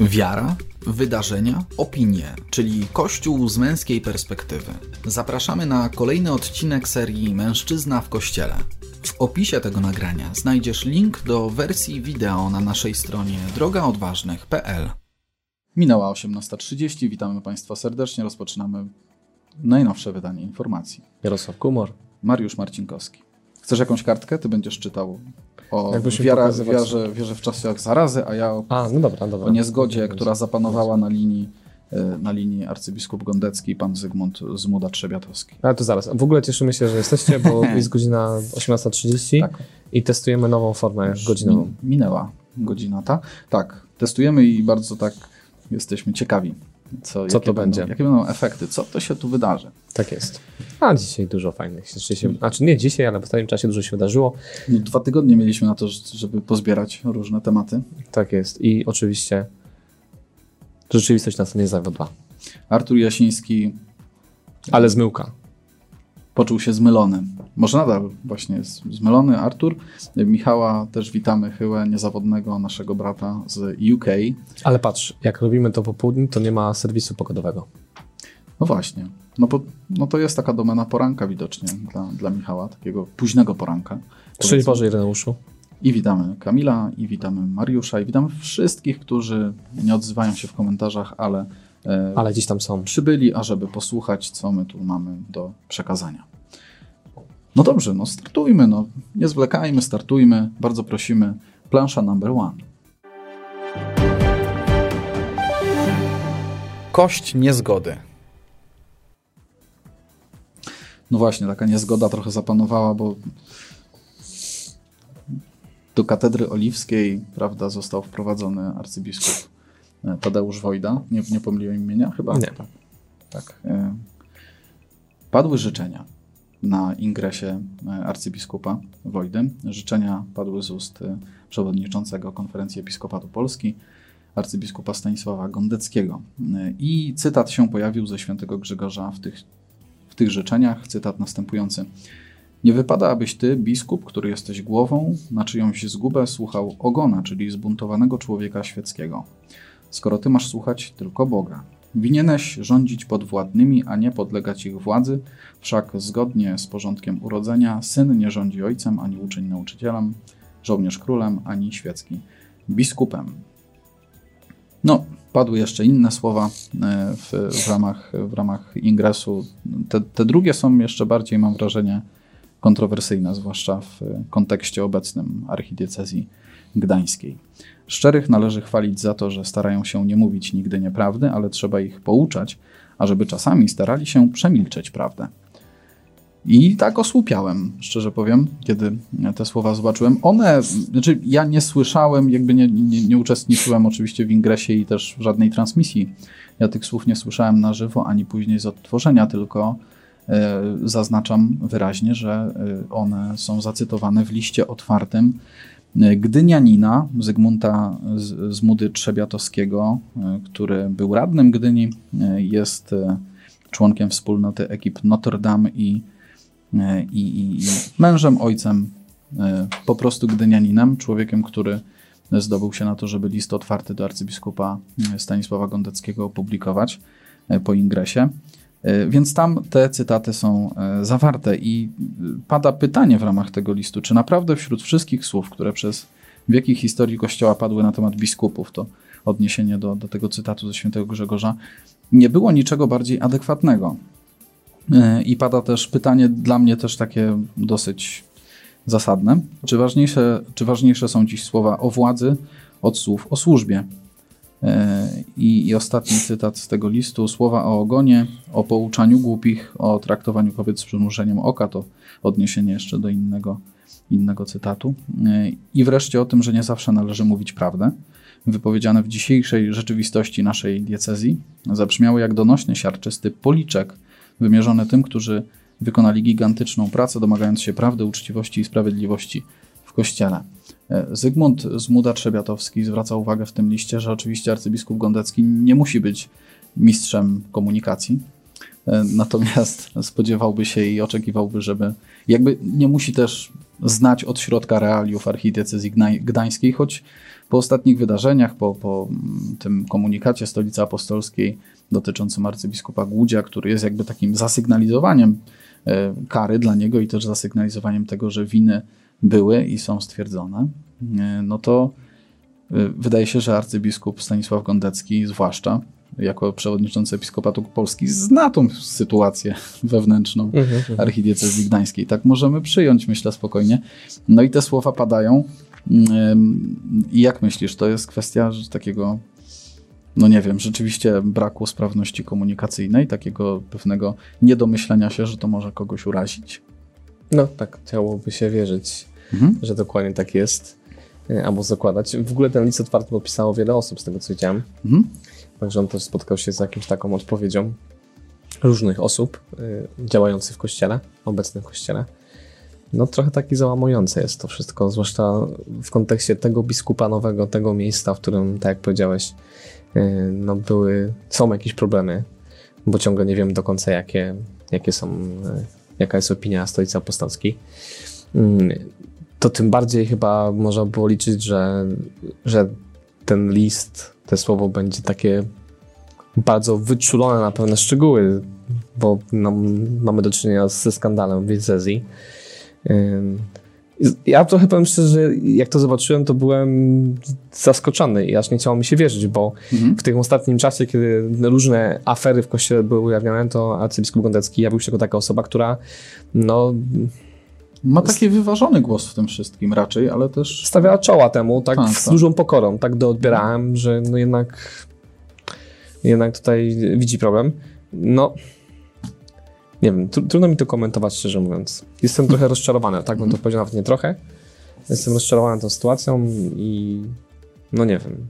Wiara, wydarzenia, opinie, czyli Kościół z męskiej perspektywy. Zapraszamy na kolejny odcinek serii Mężczyzna w Kościele. W opisie tego nagrania znajdziesz link do wersji wideo na naszej stronie drogaodważnych.pl. Minęła 18.30, witamy Państwa serdecznie, rozpoczynamy najnowsze wydanie informacji. Jarosław Kumor. Mariusz Marcinkowski. Chcesz jakąś kartkę? Ty będziesz czytał o wiara, wierze, wierze w czasach zarazy, a ja o, A, no dobra, dobra. o niezgodzie, która zapanowała na linii, e, na linii arcybiskup Gondecki i pan Zygmunt Zmuda-Trzebiatowski. Ale to zaraz. W ogóle cieszymy się, że jesteście, bo jest godzina 18.30 Tak. i testujemy nową formę godzinową. Min- minęła godzina ta. Tak, testujemy i bardzo tak jesteśmy ciekawi, co, jakie to będą, będzie. Jakie będą efekty, co to się tu wydarzy. Tak jest. A dzisiaj dużo fajnych rzeczy się... Znaczy nie dzisiaj, ale w ostatnim czasie dużo się wydarzyło. No, Dwa tygodnie mieliśmy na to, żeby pozbierać różne tematy. Tak jest. I oczywiście rzeczywistość nas nie zawiodła. Artur Jasiński Ale zmyłka. Poczuł się zmylony. Może nadal właśnie jest zmylony Artur. Michała też witamy, Chyłę, niezawodnego naszego brata z UK. Ale patrz, jak robimy to po południu, to nie ma serwisu pogodowego. No właśnie. No, bo, no to jest taka domena poranka widocznie dla, dla Michała, takiego późnego poranka. Szczęść Boże, Ireneuszu. I witamy Kamila, i witamy Mariusza, i witamy wszystkich, którzy nie odzywają się w komentarzach, ale, Ale gdzieś tam są. przybyli, ażeby posłuchać, co my tu mamy do przekazania. No dobrze, no startujmy, no. Nie zwlekajmy, startujmy. Bardzo prosimy. Plansza number one. Kość niezgody. No właśnie, taka niezgoda trochę zapanowała, bo do katedry oliwskiej, prawda, został wprowadzony arcybiskup e, Tadeusz Wojda. Nie, nie pomyliłem imienia chyba? Nie. Tak. tak. E, Padły życzenia na ingresie e, arcybiskupa Wojdy. Życzenia padły z ust e, przewodniczącego Konferencji Episkopatu Polski, arcybiskupa Stanisława Gondeckiego. E, I cytat się pojawił ze świętego Grzegorza w tych, w tych życzeniach. Cytat następujący. Nie wypada, abyś ty, biskup, który jesteś głową, na czyjąś zgubę słuchał ogona, czyli zbuntowanego człowieka świeckiego. Skoro ty masz słuchać tylko Boga. Winieneś rządzić podwładnymi, a nie podlegać ich władzy, wszak zgodnie z porządkiem urodzenia syn nie rządzi ojcem, ani uczeń nauczycielem, żołnierz królem, ani świecki biskupem. No, padły jeszcze inne słowa e, w, w, ramach, w ramach ingresu. Te, te drugie są jeszcze bardziej, mam wrażenie, kontrowersyjne, zwłaszcza w kontekście obecnym archidiecezji gdańskiej. Szczerych należy chwalić za to, że starają się nie mówić nigdy nieprawdy, ale trzeba ich pouczać, ażeby czasami starali się przemilczeć prawdę. I tak osłupiałem, szczerze powiem, kiedy te słowa zobaczyłem. One, znaczy ja nie słyszałem, jakby nie, nie, nie uczestniczyłem oczywiście w ingresie i też w żadnej transmisji. Ja tych słów nie słyszałem na żywo, ani później z odtworzenia, tylko e, zaznaczam wyraźnie, że e, one są zacytowane w liście otwartym Gdynianina Zygmunta Z- Zmudy Trzebiatowskiego, e, który był radnym Gdyni, e, jest e, członkiem wspólnoty ekip Notre Dame i, i, i, i mężem, ojcem, po prostu Gdynianinem, człowiekiem, który zdobył się na to, żeby list otwarty do arcybiskupa Stanisława Gondeckiego opublikować po ingresie. E, Więc tam te cytaty są e, zawarte i e, pada pytanie w ramach tego listu, czy naprawdę wśród wszystkich słów, które przez wieki historii Kościoła padły na temat biskupów, to odniesienie do, do tego cytatu ze świętego Grzegorza, nie było niczego bardziej adekwatnego. I pada też pytanie dla mnie też takie dosyć zasadne. Czy ważniejsze, czy ważniejsze są dziś słowa o władzy od słów o służbie? E, I, I ostatni cytat z tego listu: słowa o ogonie, o pouczaniu głupich, o traktowaniu kobiet z przymrużeniem oka to odniesienie jeszcze do innego, innego cytatu. E, I wreszcie o tym, że nie zawsze należy mówić prawdę. Wypowiedziane w dzisiejszej rzeczywistości naszej diecezji zabrzmiały jak donośny siarczysty policzek wymierzony tym, którzy wykonali gigantyczną pracę, domagając się prawdy, uczciwości i sprawiedliwości w Kościele. Zygmunt Zmuda-Trzebiatowski zwraca uwagę w tym liście, że oczywiście arcybiskup Gondecki nie musi być mistrzem komunikacji, e, natomiast spodziewałby się i oczekiwałby, żeby jakby nie musi też znać od środka realiów archidiecezji gdańskiej, choć Po ostatnich wydarzeniach, po, po mm, tym komunikacie Stolicy Apostolskiej dotyczącym arcybiskupa Głudzia, który jest jakby takim zasygnalizowaniem e, kary dla niego i też zasygnalizowaniem tego, że winy były i są stwierdzone, e, no to e, wydaje się, że arcybiskup Stanisław Gondecki, zwłaszcza jako przewodniczący Episkopatu Polski, zna tą sytuację wewnętrzną Mhm, archidiecezji gdańskiej. Tak możemy przyjąć, myślę, spokojnie. No i te słowa padają. Ym, I jak myślisz, to jest kwestia takiego, no nie wiem, rzeczywiście braku sprawności komunikacyjnej, takiego pewnego niedomyślenia się, że to może kogoś urazić? No tak, chciałoby się wierzyć, Mhm. że dokładnie tak jest. e, Albo zakładać. W ogóle ten list otwarty podpisało wiele osób, z tego co widziałem. Mhm. Także on też spotkał się z jakąś taką odpowiedzią różnych osób y, działających w kościele, obecnych w kościele. No trochę taki załamujące jest to wszystko, zwłaszcza w kontekście tego biskupa nowego, tego miejsca, w którym, tak jak powiedziałeś, y, no były, są jakieś problemy, bo ciągle nie wiem do końca jakie, jakie są, y, jaka jest opinia Stolicy Apostolskiej. Mm, To tym bardziej chyba można było liczyć, że, że ten list, to słowo będzie takie bardzo wyczulone na pewne szczegóły, bo mamy do czynienia ze skandalem w diecezji. Ja trochę powiem szczerze, że jak to zobaczyłem, to byłem zaskoczony i aż nie chciało mi się wierzyć, bo Mhm. w tym ostatnim czasie, kiedy różne afery w kościele były ujawniane, to arcybiskup Gondecki jawił się jako taka osoba, która no, Ma taki wyważony głos w tym wszystkim raczej, ale też stawiała czoła temu, tak, Tak, z tak. dużą pokorą, tak to odbierałem, że no jednak, jednak tutaj widzi problem. No, nie wiem, tru, trudno mi to komentować, szczerze mówiąc. Jestem trochę rozczarowany, tak bym to powiedział, nawet nie trochę. Jestem rozczarowany tą sytuacją i no nie wiem.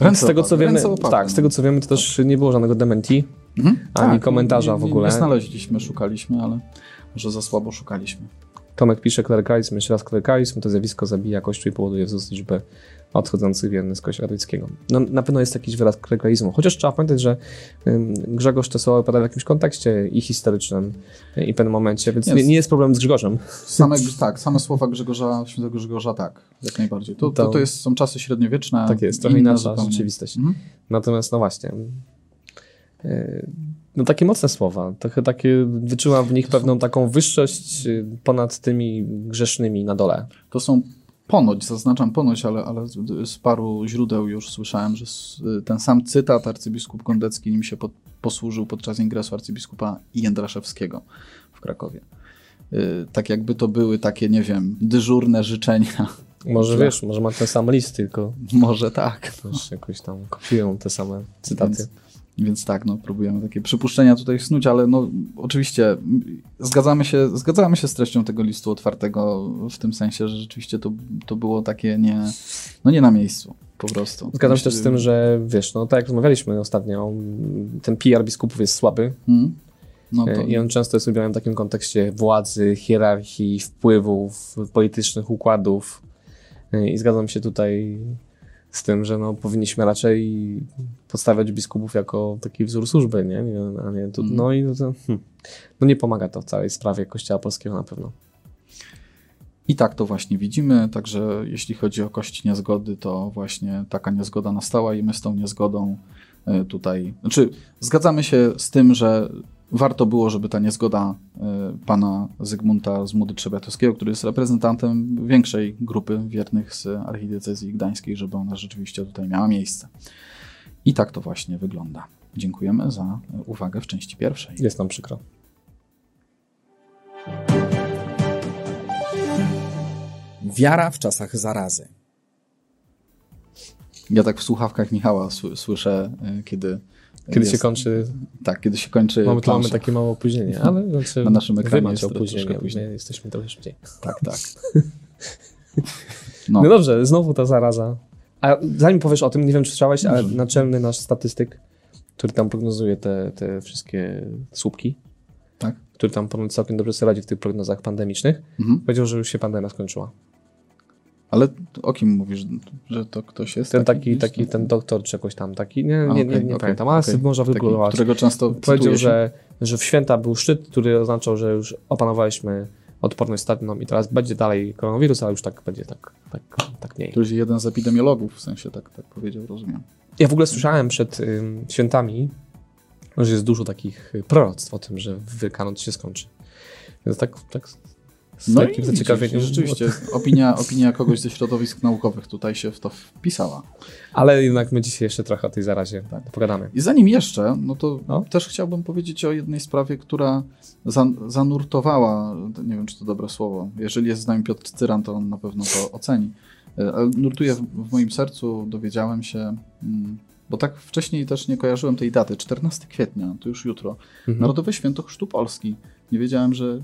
Ręce z tego co wiemy, tak, z tego co wiemy, to też nie było żadnego dementi. Mhm. Ani komentarza nie, w ogóle. Nie znaleźliśmy, szukaliśmy, ale może za słabo szukaliśmy. Tomek pisze, klerykalizm, jeszcze raz klerykalizm, to zjawisko zabija Kościół i powoduje wzrost liczby odchodzących wiernych z Kościoła katolickiego. No, na pewno jest jakiś wyraz klerykalizmu, chociaż trzeba pamiętać, że Grzegorz te słowa pada w jakimś kontekście i historycznym i w pewnym momencie, więc nie, nie jest problem z Grzegorzem. Same, tak, same słowa Grzegorza, świętego Grzegorza, tak, jak najbardziej. To, to, To- jest, są czasy średniowieczne. Tak jest, trochę inna rzeczywistość. Mhm. Natomiast no właśnie, no takie mocne słowa, trochę takie, wyczułam w nich pewną taką wyższość y, ponad tymi grzesznymi na dole. To są ponoć, zaznaczam ponoć, ale, ale z, paru źródeł już słyszałem, że ten sam cytat arcybiskup Gondecki nim się pod, posłużył podczas ingresu arcybiskupa Jędraszewskiego w Krakowie. Y, Tak jakby to były takie, nie wiem, dyżurne życzenia. Może wiesz, może ma ten sam list, tylko Może tak. też jakoś tam kopiują te same cytaty. Więc, więc tak, no, próbujemy takie przypuszczenia tutaj snuć, ale no, oczywiście zgadzamy się, zgadzamy się z treścią tego listu otwartego w tym sensie, że rzeczywiście to, to było takie nie, no nie na miejscu po prostu. Zgadzam się też z tym, że wiesz, no tak jak rozmawialiśmy ostatnio, ten PR biskupów jest słaby Hmm? No to, e, i on często jest robiony w takim kontekście władzy, hierarchii, wpływów, politycznych układów E, i zgadzam się tutaj z tym, że no, powinniśmy raczej podstawiać biskupów jako taki wzór służby, nie? a nie tu, Mhm. No i to, hmm, no nie pomaga to w całej sprawie Kościoła Polskiego na pewno. I tak to właśnie widzimy, także jeśli chodzi o kość niezgody, to właśnie taka niezgoda nastała i my z tą niezgodą e, tutaj, znaczy zgadzamy się z tym, że warto było, żeby ta niezgoda e, pana Zygmunta z Mudy Trzebiatowskiego, który jest reprezentantem większej grupy wiernych z archidiecezji gdańskiej, żeby ona rzeczywiście tutaj miała miejsce. I tak to właśnie wygląda. Dziękujemy za uwagę w części pierwszej. Jest nam przykro. Wiara w czasach zarazy. Ja tak w słuchawkach Michała sły- słyszę, e, kiedy Kiedy się jest- kończy Tak, kiedy się kończy Mamy, mamy takie małe opóźnienie, ale znaczy, Na naszym ekranie jest opóźnienie, później. my jesteśmy trochę szybciej. Tak, tak. No. No, dobrze, znowu ta zaraza. A zanim powiesz o tym, nie wiem czy słyszałeś, ale Dobrze. naczelny nasz statystyk, który tam prognozuje te, te wszystkie słupki, tak. który tam ponoć całkiem dobrze sobie radzi w tych prognozach pandemicznych, Mhm. powiedział, że już się pandemia skończyła. Ale o kim mówisz, że to ktoś jest? Ten taki, taki, tam? ten doktor czy jakoś tam, taki, nie, A, nie, nie, okej, nie okej, pamiętam, ale okej. może Taki, wygooglować. którego często Powiedział, że, że w święta był szczyt, który oznaczał, że już opanowaliśmy odporność stadną i teraz będzie dalej koronawirus, ale już tak będzie tak tak, tak nie jest. To jest jeden z epidemiologów, w sensie tak, tak powiedział, rozumiem. Ja w ogóle słyszałem przed ym, świętami, że jest dużo takich proroctw o tym, że Wielkanoc się skończy. Więc tak, tak z No takim zaciekawieniem. rzeczywiście, opinia, opinia kogoś ze środowisk naukowych tutaj się w to wpisała. Ale jednak my dzisiaj jeszcze trochę o tej zarazie Tak. pogadamy. I zanim jeszcze, no to No. też chciałbym powiedzieć o jednej sprawie, która zan zanurtowała, nie wiem czy to dobre słowo, jeżeli jest z nami Piotr Cyran, to on na pewno to oceni, E, ale nurtuje w, w moim sercu, dowiedziałem się, mm, bo tak wcześniej też nie kojarzyłem tej daty, 14 kwietnia, to już jutro, Mhm. Narodowe Święto Chrztu Polski. Nie wiedziałem, że, y,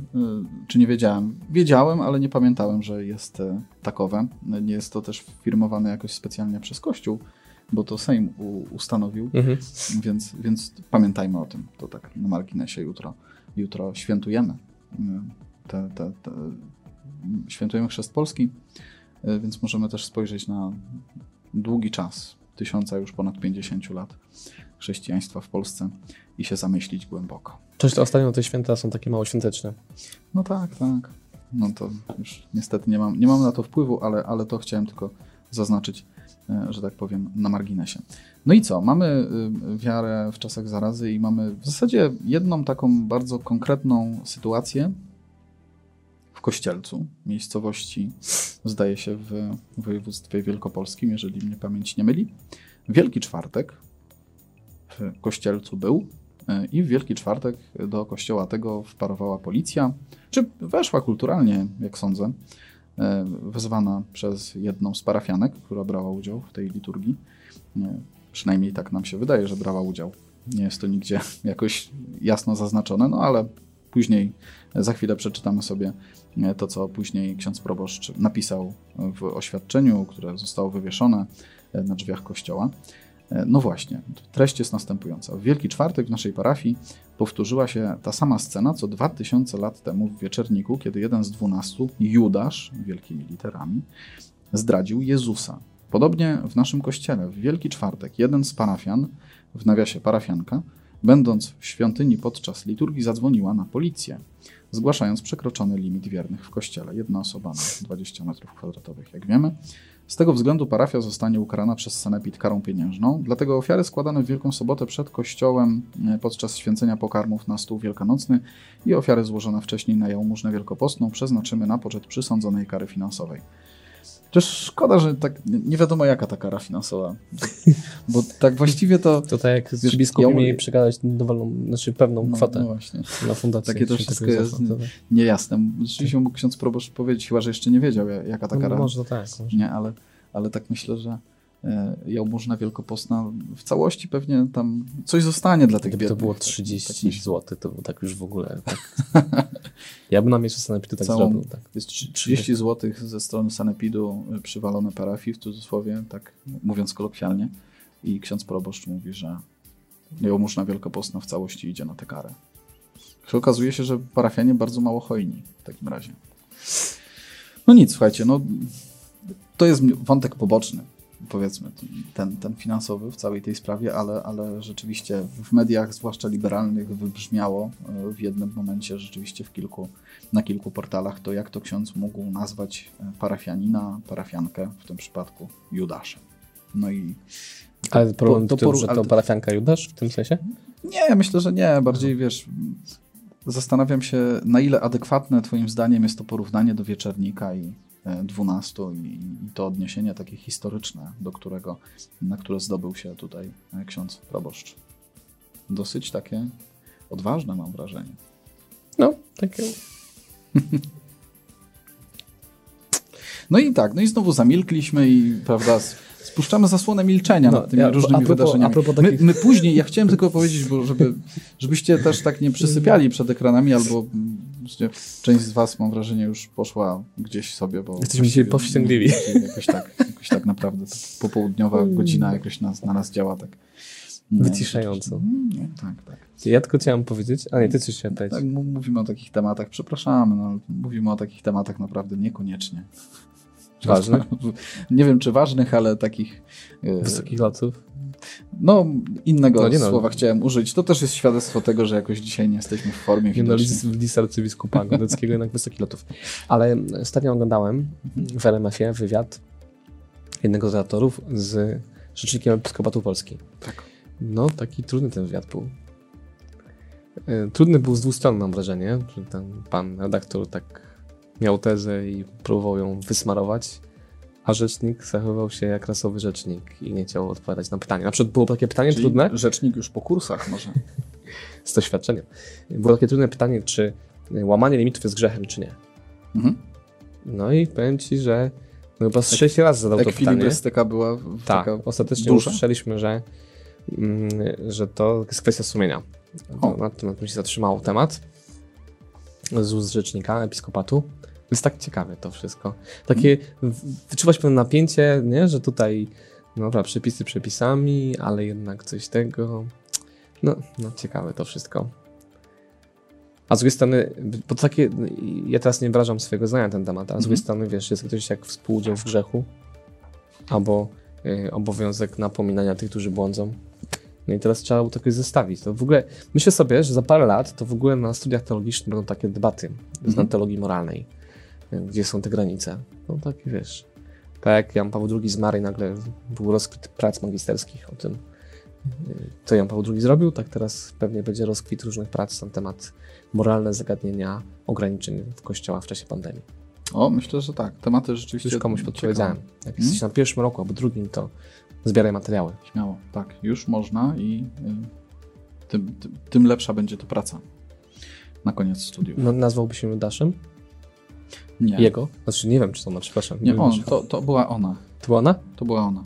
czy nie wiedziałem, wiedziałem, ale nie pamiętałem, że jest y, takowe. Nie jest to też firmowane jakoś specjalnie przez Kościół, bo to Sejm ustanowił, Mhm. więc, więc pamiętajmy o tym. To tak na marginesie jutro, jutro świętujemy. y, Te, te, te, świętujemy Chrzest Polski, więc możemy też spojrzeć na długi czas, tysiąca już ponad 50 lat chrześcijaństwa w Polsce i się zamyślić głęboko. To ostatnio te święta są takie mało świąteczne. No tak, tak. No to już niestety nie mam, nie mam na to wpływu, ale, ale to chciałem tylko zaznaczyć, e, że tak powiem, na marginesie. No i co? Mamy y, wiarę w czasach zarazy i mamy w zasadzie jedną taką bardzo konkretną sytuację w Kościelcu, miejscowości, zdaje się, w województwie wielkopolskim, jeżeli mnie pamięć nie myli. Wielki Czwartek Kościelcu był e, i w Wielki Czwartek do kościoła tego wparowała policja, czy weszła kulturalnie, jak sądzę, e, wezwana przez jedną z parafianek, która brała udział w tej liturgii. E, Przynajmniej tak nam się wydaje, że brała udział. Nie jest to nigdzie jakoś jasno zaznaczone, no ale później, za chwilę przeczytamy sobie to, co później ksiądz proboszcz napisał w oświadczeniu, które zostało wywieszone na drzwiach kościoła. E, No właśnie, treść jest następująca. W Wielki Czwartek w naszej parafii powtórzyła się ta sama scena, co 2000 lat temu w Wieczerniku, kiedy jeden z dwunastu, Judasz, wielkimi literami, zdradził Jezusa. Podobnie w naszym kościele, w Wielki Czwartek, jeden z parafian, w nawiasie parafianka, będąc w świątyni podczas liturgii, zadzwoniła na policję, zgłaszając przekroczony limit wiernych w kościele. Jedna osoba na 20 m2, jak wiemy. Z tego względu parafia zostanie ukarana przez sanepid karą pieniężną, dlatego ofiary składane w Wielką Sobotę przed kościołem e, podczas święcenia pokarmów na stół wielkanocny i ofiary złożone wcześniej na jałmużnę wielkopostną przeznaczymy na poczet przysądzonej kary finansowej. Też szkoda, że tak nie wiadomo jaka ta kara finansowa, bo tak właściwie to... To tak jak Wiesz, biskupi ja- przekazać dowolną, znaczy pewną No, kwotę no właśnie. na fundację. Takie to wszystko jest niejasne. Rzeczywiście mógł ksiądz proboszcz powiedzieć, chyba że jeszcze nie wiedział ja- jaka ta no, kara Może tak. Może. Nie, ale, ale tak myślę, że jałmużna wielkopostna w całości pewnie tam coś zostanie dla tych Gdyby to biednych. było Tak- 30 tak myślę. zł, to by tak już w ogóle. Tak. ja bym na miejscu sanepidu tak Całą- zrobił. Tak. Jest trzy- 30 zł ze strony sanepidu y, przywalone parafii, w cudzysłowie, tak mówiąc kolokwialnie. I ksiądz proboszcz mówi, że jałmużna wielkopostna w całości idzie na tę karę. Okazuje się, że parafianie bardzo mało hojni w takim razie. No nic, słuchajcie, no to jest wątek poboczny, powiedzmy, ten, ten finansowy w całej tej sprawie, ale, ale rzeczywiście w mediach, zwłaszcza liberalnych, wybrzmiało e, w jednym momencie, rzeczywiście w kilku, na kilku portalach, to jak to ksiądz mógł nazwać e, parafianina, parafiankę, w tym przypadku Judaszem. No i Ale problem to w tym, że to to- parafianka Judasz w tym sensie? Nie, myślę, że nie. Bardziej wiesz, zastanawiam się, na ile adekwatne Twoim zdaniem jest to porównanie do wieczernika i 12 i, i to odniesienie takie historyczne, do którego, na które zdobył się tutaj e, ksiądz proboszcz. Dosyć takie odważne, mam wrażenie. No, takie. No i tak, no i znowu zamilkliśmy i prawda, spuszczamy zasłonę milczenia No, nad tymi ja- różnymi a propos- wydarzeniami. a propos my, takich- my później, ja chciałem tylko powiedzieć, bo żeby, żebyście też tak nie przysypiali przed ekranami, albo mm, wiecie, część z was, mam wrażenie, już poszła gdzieś sobie, bo... Jesteśmy dzisiaj powściągliwi. Jakoś tak, jakoś tak naprawdę, tak popołudniowa godzina jakoś nas, na nas działa tak... nie, Wyciszająco. Mm, Nie, tak, tak. Ja tylko chciałem powiedzieć. A nie, ty coś chciałem powiedzieć. Tak, mówimy o takich tematach, przepraszamy, no, ale mówimy o takich tematach naprawdę niekoniecznie. Ważnych? Nie wiem, czy ważnych, ale takich... e, Wysokich lotów. No, innego No nie no. słowa chciałem użyć. To też jest świadectwo tego, że jakoś dzisiaj nie jesteśmy w formie Nie no, list, arcybiskupa Godeckiego jednak wysokich lotów. Ale ostatnio oglądałem w RMF-ie wywiad jednego z redaktorów z rzecznikiem Episkopatu Polski. Tak. No, taki trudny ten wywiad był. E, Trudny był z dwóch stron, mam wrażenie, że ten pan redaktor tak miał tezę i próbował ją wysmarować, a rzecznik zachowywał się jak rasowy rzecznik i nie chciał odpowiadać na pytanie. Na przykład było takie pytanie Czyli trudne, rzecznik już po kursach może. z doświadczeniem. Było takie trudne pytanie, czy łamanie limitów jest grzechem, czy nie. Mhm. No i powiem ci, że no chyba z sześć razy zadał to pytanie. Była Tak, ostatecznie duża? usłyszeliśmy, że, mm, że to jest kwestia sumienia. O. To, na tym na tym się zatrzymał temat z ust rzecznika episkopatu. Jest tak ciekawe to wszystko. Takie, wyczuwać pewne napięcie, nie? że tutaj, no dobra, przepisy przepisami, ale jednak coś tego. No, no ciekawe to wszystko. A z drugiej strony, bo to takie, ja teraz nie wyrażam swojego zdania na ten temat, a z drugiej Mhm. strony, wiesz, jest ktoś jak współudział w grzechu, albo y, obowiązek napominania tych, którzy błądzą. No i teraz trzeba było to jakoś zestawić. To w ogóle, myślę sobie, że za parę lat to w ogóle na studiach teologicznych będą takie debaty z Mhm. teologii moralnej, gdzie są te granice. No takie, wiesz, tak jak Jan Paweł II zmarł i nagle był rozkwit prac magisterskich o tym, y, co Jan Paweł II zrobił, tak teraz pewnie będzie rozkwit różnych prac na temat moralne zagadnienia ograniczeń w kościoła w czasie pandemii. O, myślę, że tak. Tematy rzeczywiście Już komuś podpowiedziałem. Jak Mhm. jesteś na pierwszym roku albo drugim, to zbieraj materiały. Śmiało, tak. Już można i y, tym, tym, tym lepsza będzie to praca. Na koniec studiów. No, nazwałby się Judaszem? Nie, Jego? Znaczy nie wiem, czy to ona, przepraszam. nie wiem, on, to, to była ona. To była ona? To była ona.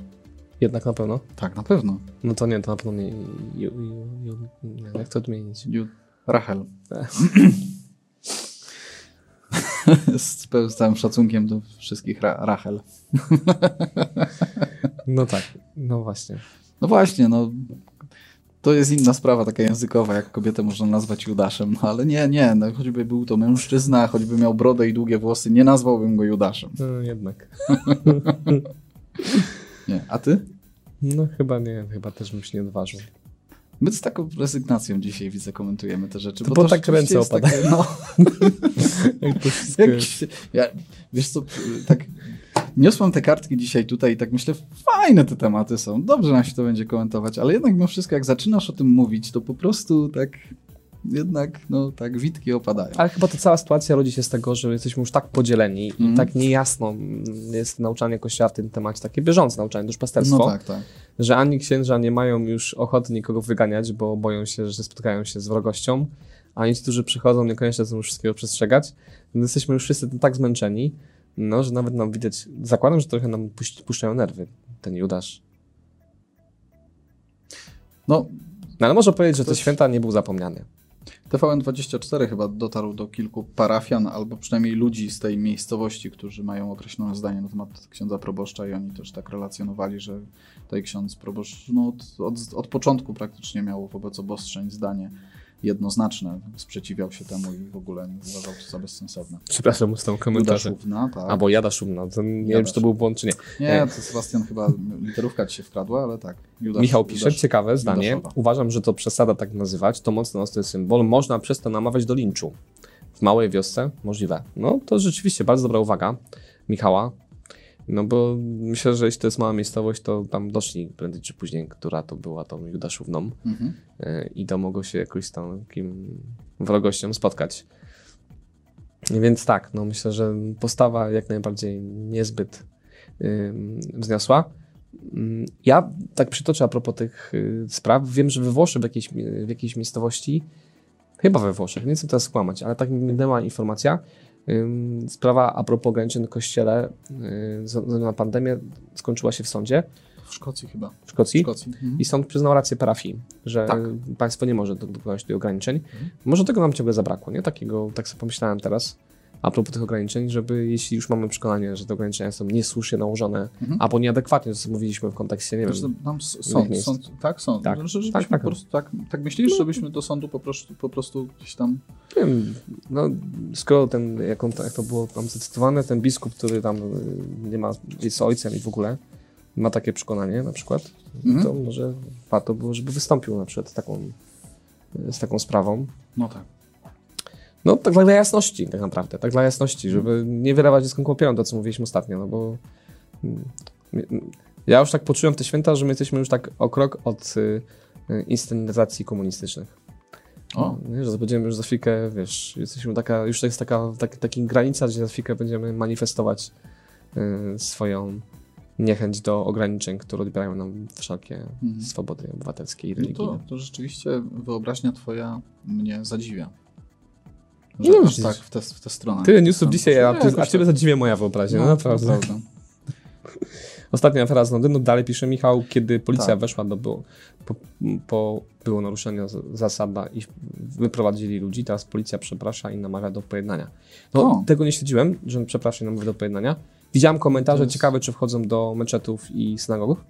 Jednak na pewno. Tak, na pewno. No to nie, to na pewno nie. Ju, ju, ju, nie jak to odmienić? Ju- Rachel. Z, z całym szacunkiem do wszystkich ra Rachel. No tak, no właśnie. No właśnie, no. To jest inna sprawa, taka językowa, jak kobietę można nazwać Judaszem, no ale nie, nie, no, choćby był to mężczyzna, choćby miał brodę i długie włosy, nie nazwałbym go Judaszem. No jednak. Nie, a ty? No chyba nie, chyba też bym się nie odważył. My z taką rezygnacją dzisiaj widzę, komentujemy te rzeczy. To bo tak rzeczywiście ręce jest opadają. Takie, no, Jak to wszystko jak, ja, wiesz co, tak niosłem te kartki dzisiaj tutaj i tak myślę, fajne te tematy są, dobrze nam się to będzie komentować, ale jednak mimo wszystko, jak zaczynasz o tym mówić, to po prostu tak jednak, no tak, witki opadają. Ale chyba ta cała sytuacja rodzi się z tego, że jesteśmy już tak podzieleni Mhm. i tak niejasno jest nauczanie kościoła w tym temacie, takie bieżące nauczanie, duszpasterstwo. No tak, tak. że ani księża nie mają już ochoty nikogo wyganiać, bo boją się, że spotkają się z wrogością, ani ci, którzy przychodzą, niekoniecznie chcą już wszystkiego przestrzegać. Więc jesteśmy już wszyscy tak zmęczeni, no, że nawet nam widać, zakładam, że trochę nam puś- puszczają nerwy, ten Judasz. No, No ale można powiedzieć, że te święta nie był zapomniany. TVN24 chyba dotarł do kilku parafian, albo przynajmniej ludzi z tej miejscowości, którzy mają określone zdanie na temat księdza proboszcza i oni też tak relacjonowali, że tutaj ksiądz proboszcz no, od, od, od początku praktycznie miał wobec obostrzeń zdanie jednoznaczne, sprzeciwiał się temu i w ogóle nie uważał to za bezsensowne. Przepraszam, ustał komentarze. Judaszówna, tak. Albo Jada Szumna, to nie wiem, Jadasz. czy to był błąd, czy nie. Nie, to Sebastian chyba literówka ci się wkradła, ale tak. Judasz, Michał pisze, Judasz. ciekawe zdanie. Judaszowa. Uważam, że to przesada tak nazywać. To mocno ostry symbol. Można przez to namawiać do linczu. W małej wiosce możliwe. No to rzeczywiście bardzo dobra uwaga Michała. No bo myślę, że jeśli to jest mała miejscowość, to tam doszli prędzej czy później, która to była tą Judaszówną Mhm. yy, i to mogło się jakoś z takim wrogością spotkać. Więc tak, no myślę, że postawa jak najbardziej niezbyt yy, wzniosła. Mm, Ja tak przytoczę a propos tych y, spraw. Wiem, że we Włoszech, w jakiejś, w jakiejś miejscowości, chyba we Włoszech, nie chcę teraz skłamać, ale tak mi minęła informacja, sprawa a propos ograniczeń w kościele y, na pandemię skończyła się w sądzie W Szkocji chyba. w W Szkocji. Szkocji. Mhm. I sąd przyznał rację parafii, że Tak. państwo nie może do- dokonać tych ograniczeń. Może tego nam ciągle zabrakło, nie? Takiego, tak sobie pomyślałem teraz. A propos tych ograniczeń, żeby jeśli już mamy przekonanie, że te ograniczenia są niesłusznie nałożone, Mhm. albo nieadekwatnie, co mówiliśmy w kontekście, nie Zresztą wiem, tam sąd, sąd, tak, sąd. Tak. Że, Tak, tak. po prostu tak, tak myślisz, żebyśmy do sądu po prostu, po prostu gdzieś tam... nie wiem, no skoro ten, jak, on, jak to było tam zacytowane, ten biskup, który tam y, nie ma, jest ojcem i w ogóle ma takie przekonanie na przykład, Mhm. to może warto było, żeby wystąpił na przykład taką, z taką sprawą. No tak. No tak dla jasności tak naprawdę, tak dla jasności, żeby nie wylewać dzieckiem kąpielą, to co mówiliśmy ostatnio, no bo mm, ja już tak poczułem te święta, że my jesteśmy już tak o krok od y, y, inscenizacji komunistycznych. O, Nie, że będziemy już za chwilkę, wiesz, jesteśmy taka, już to jest taka, tak, taka granica, gdzie za chwilkę będziemy manifestować y, swoją niechęć do ograniczeń, które odbierają nam wszelkie Mhm. swobody obywatelskie i no religijne. to, to rzeczywiście wyobraźnia twoja mnie zadziwia. Że No aż tak w tę w stronę. Tyle newsów dzisiaj, a, ty, a ciebie tak. zadziwia moja wyobraźnia, no, No, naprawdę. Ostatnia afera z Londynu, dalej pisze Michał, kiedy policja Tak. weszła do było, po, po było naruszenia z- zasada i wyprowadzili ludzi, teraz policja przeprasza i namawia do pojednania. No, O. tego nie śledziłem, że przeprasza i namawia do pojednania. Widziałem komentarze, jest- ciekawe, czy wchodzą do meczetów i synagogów.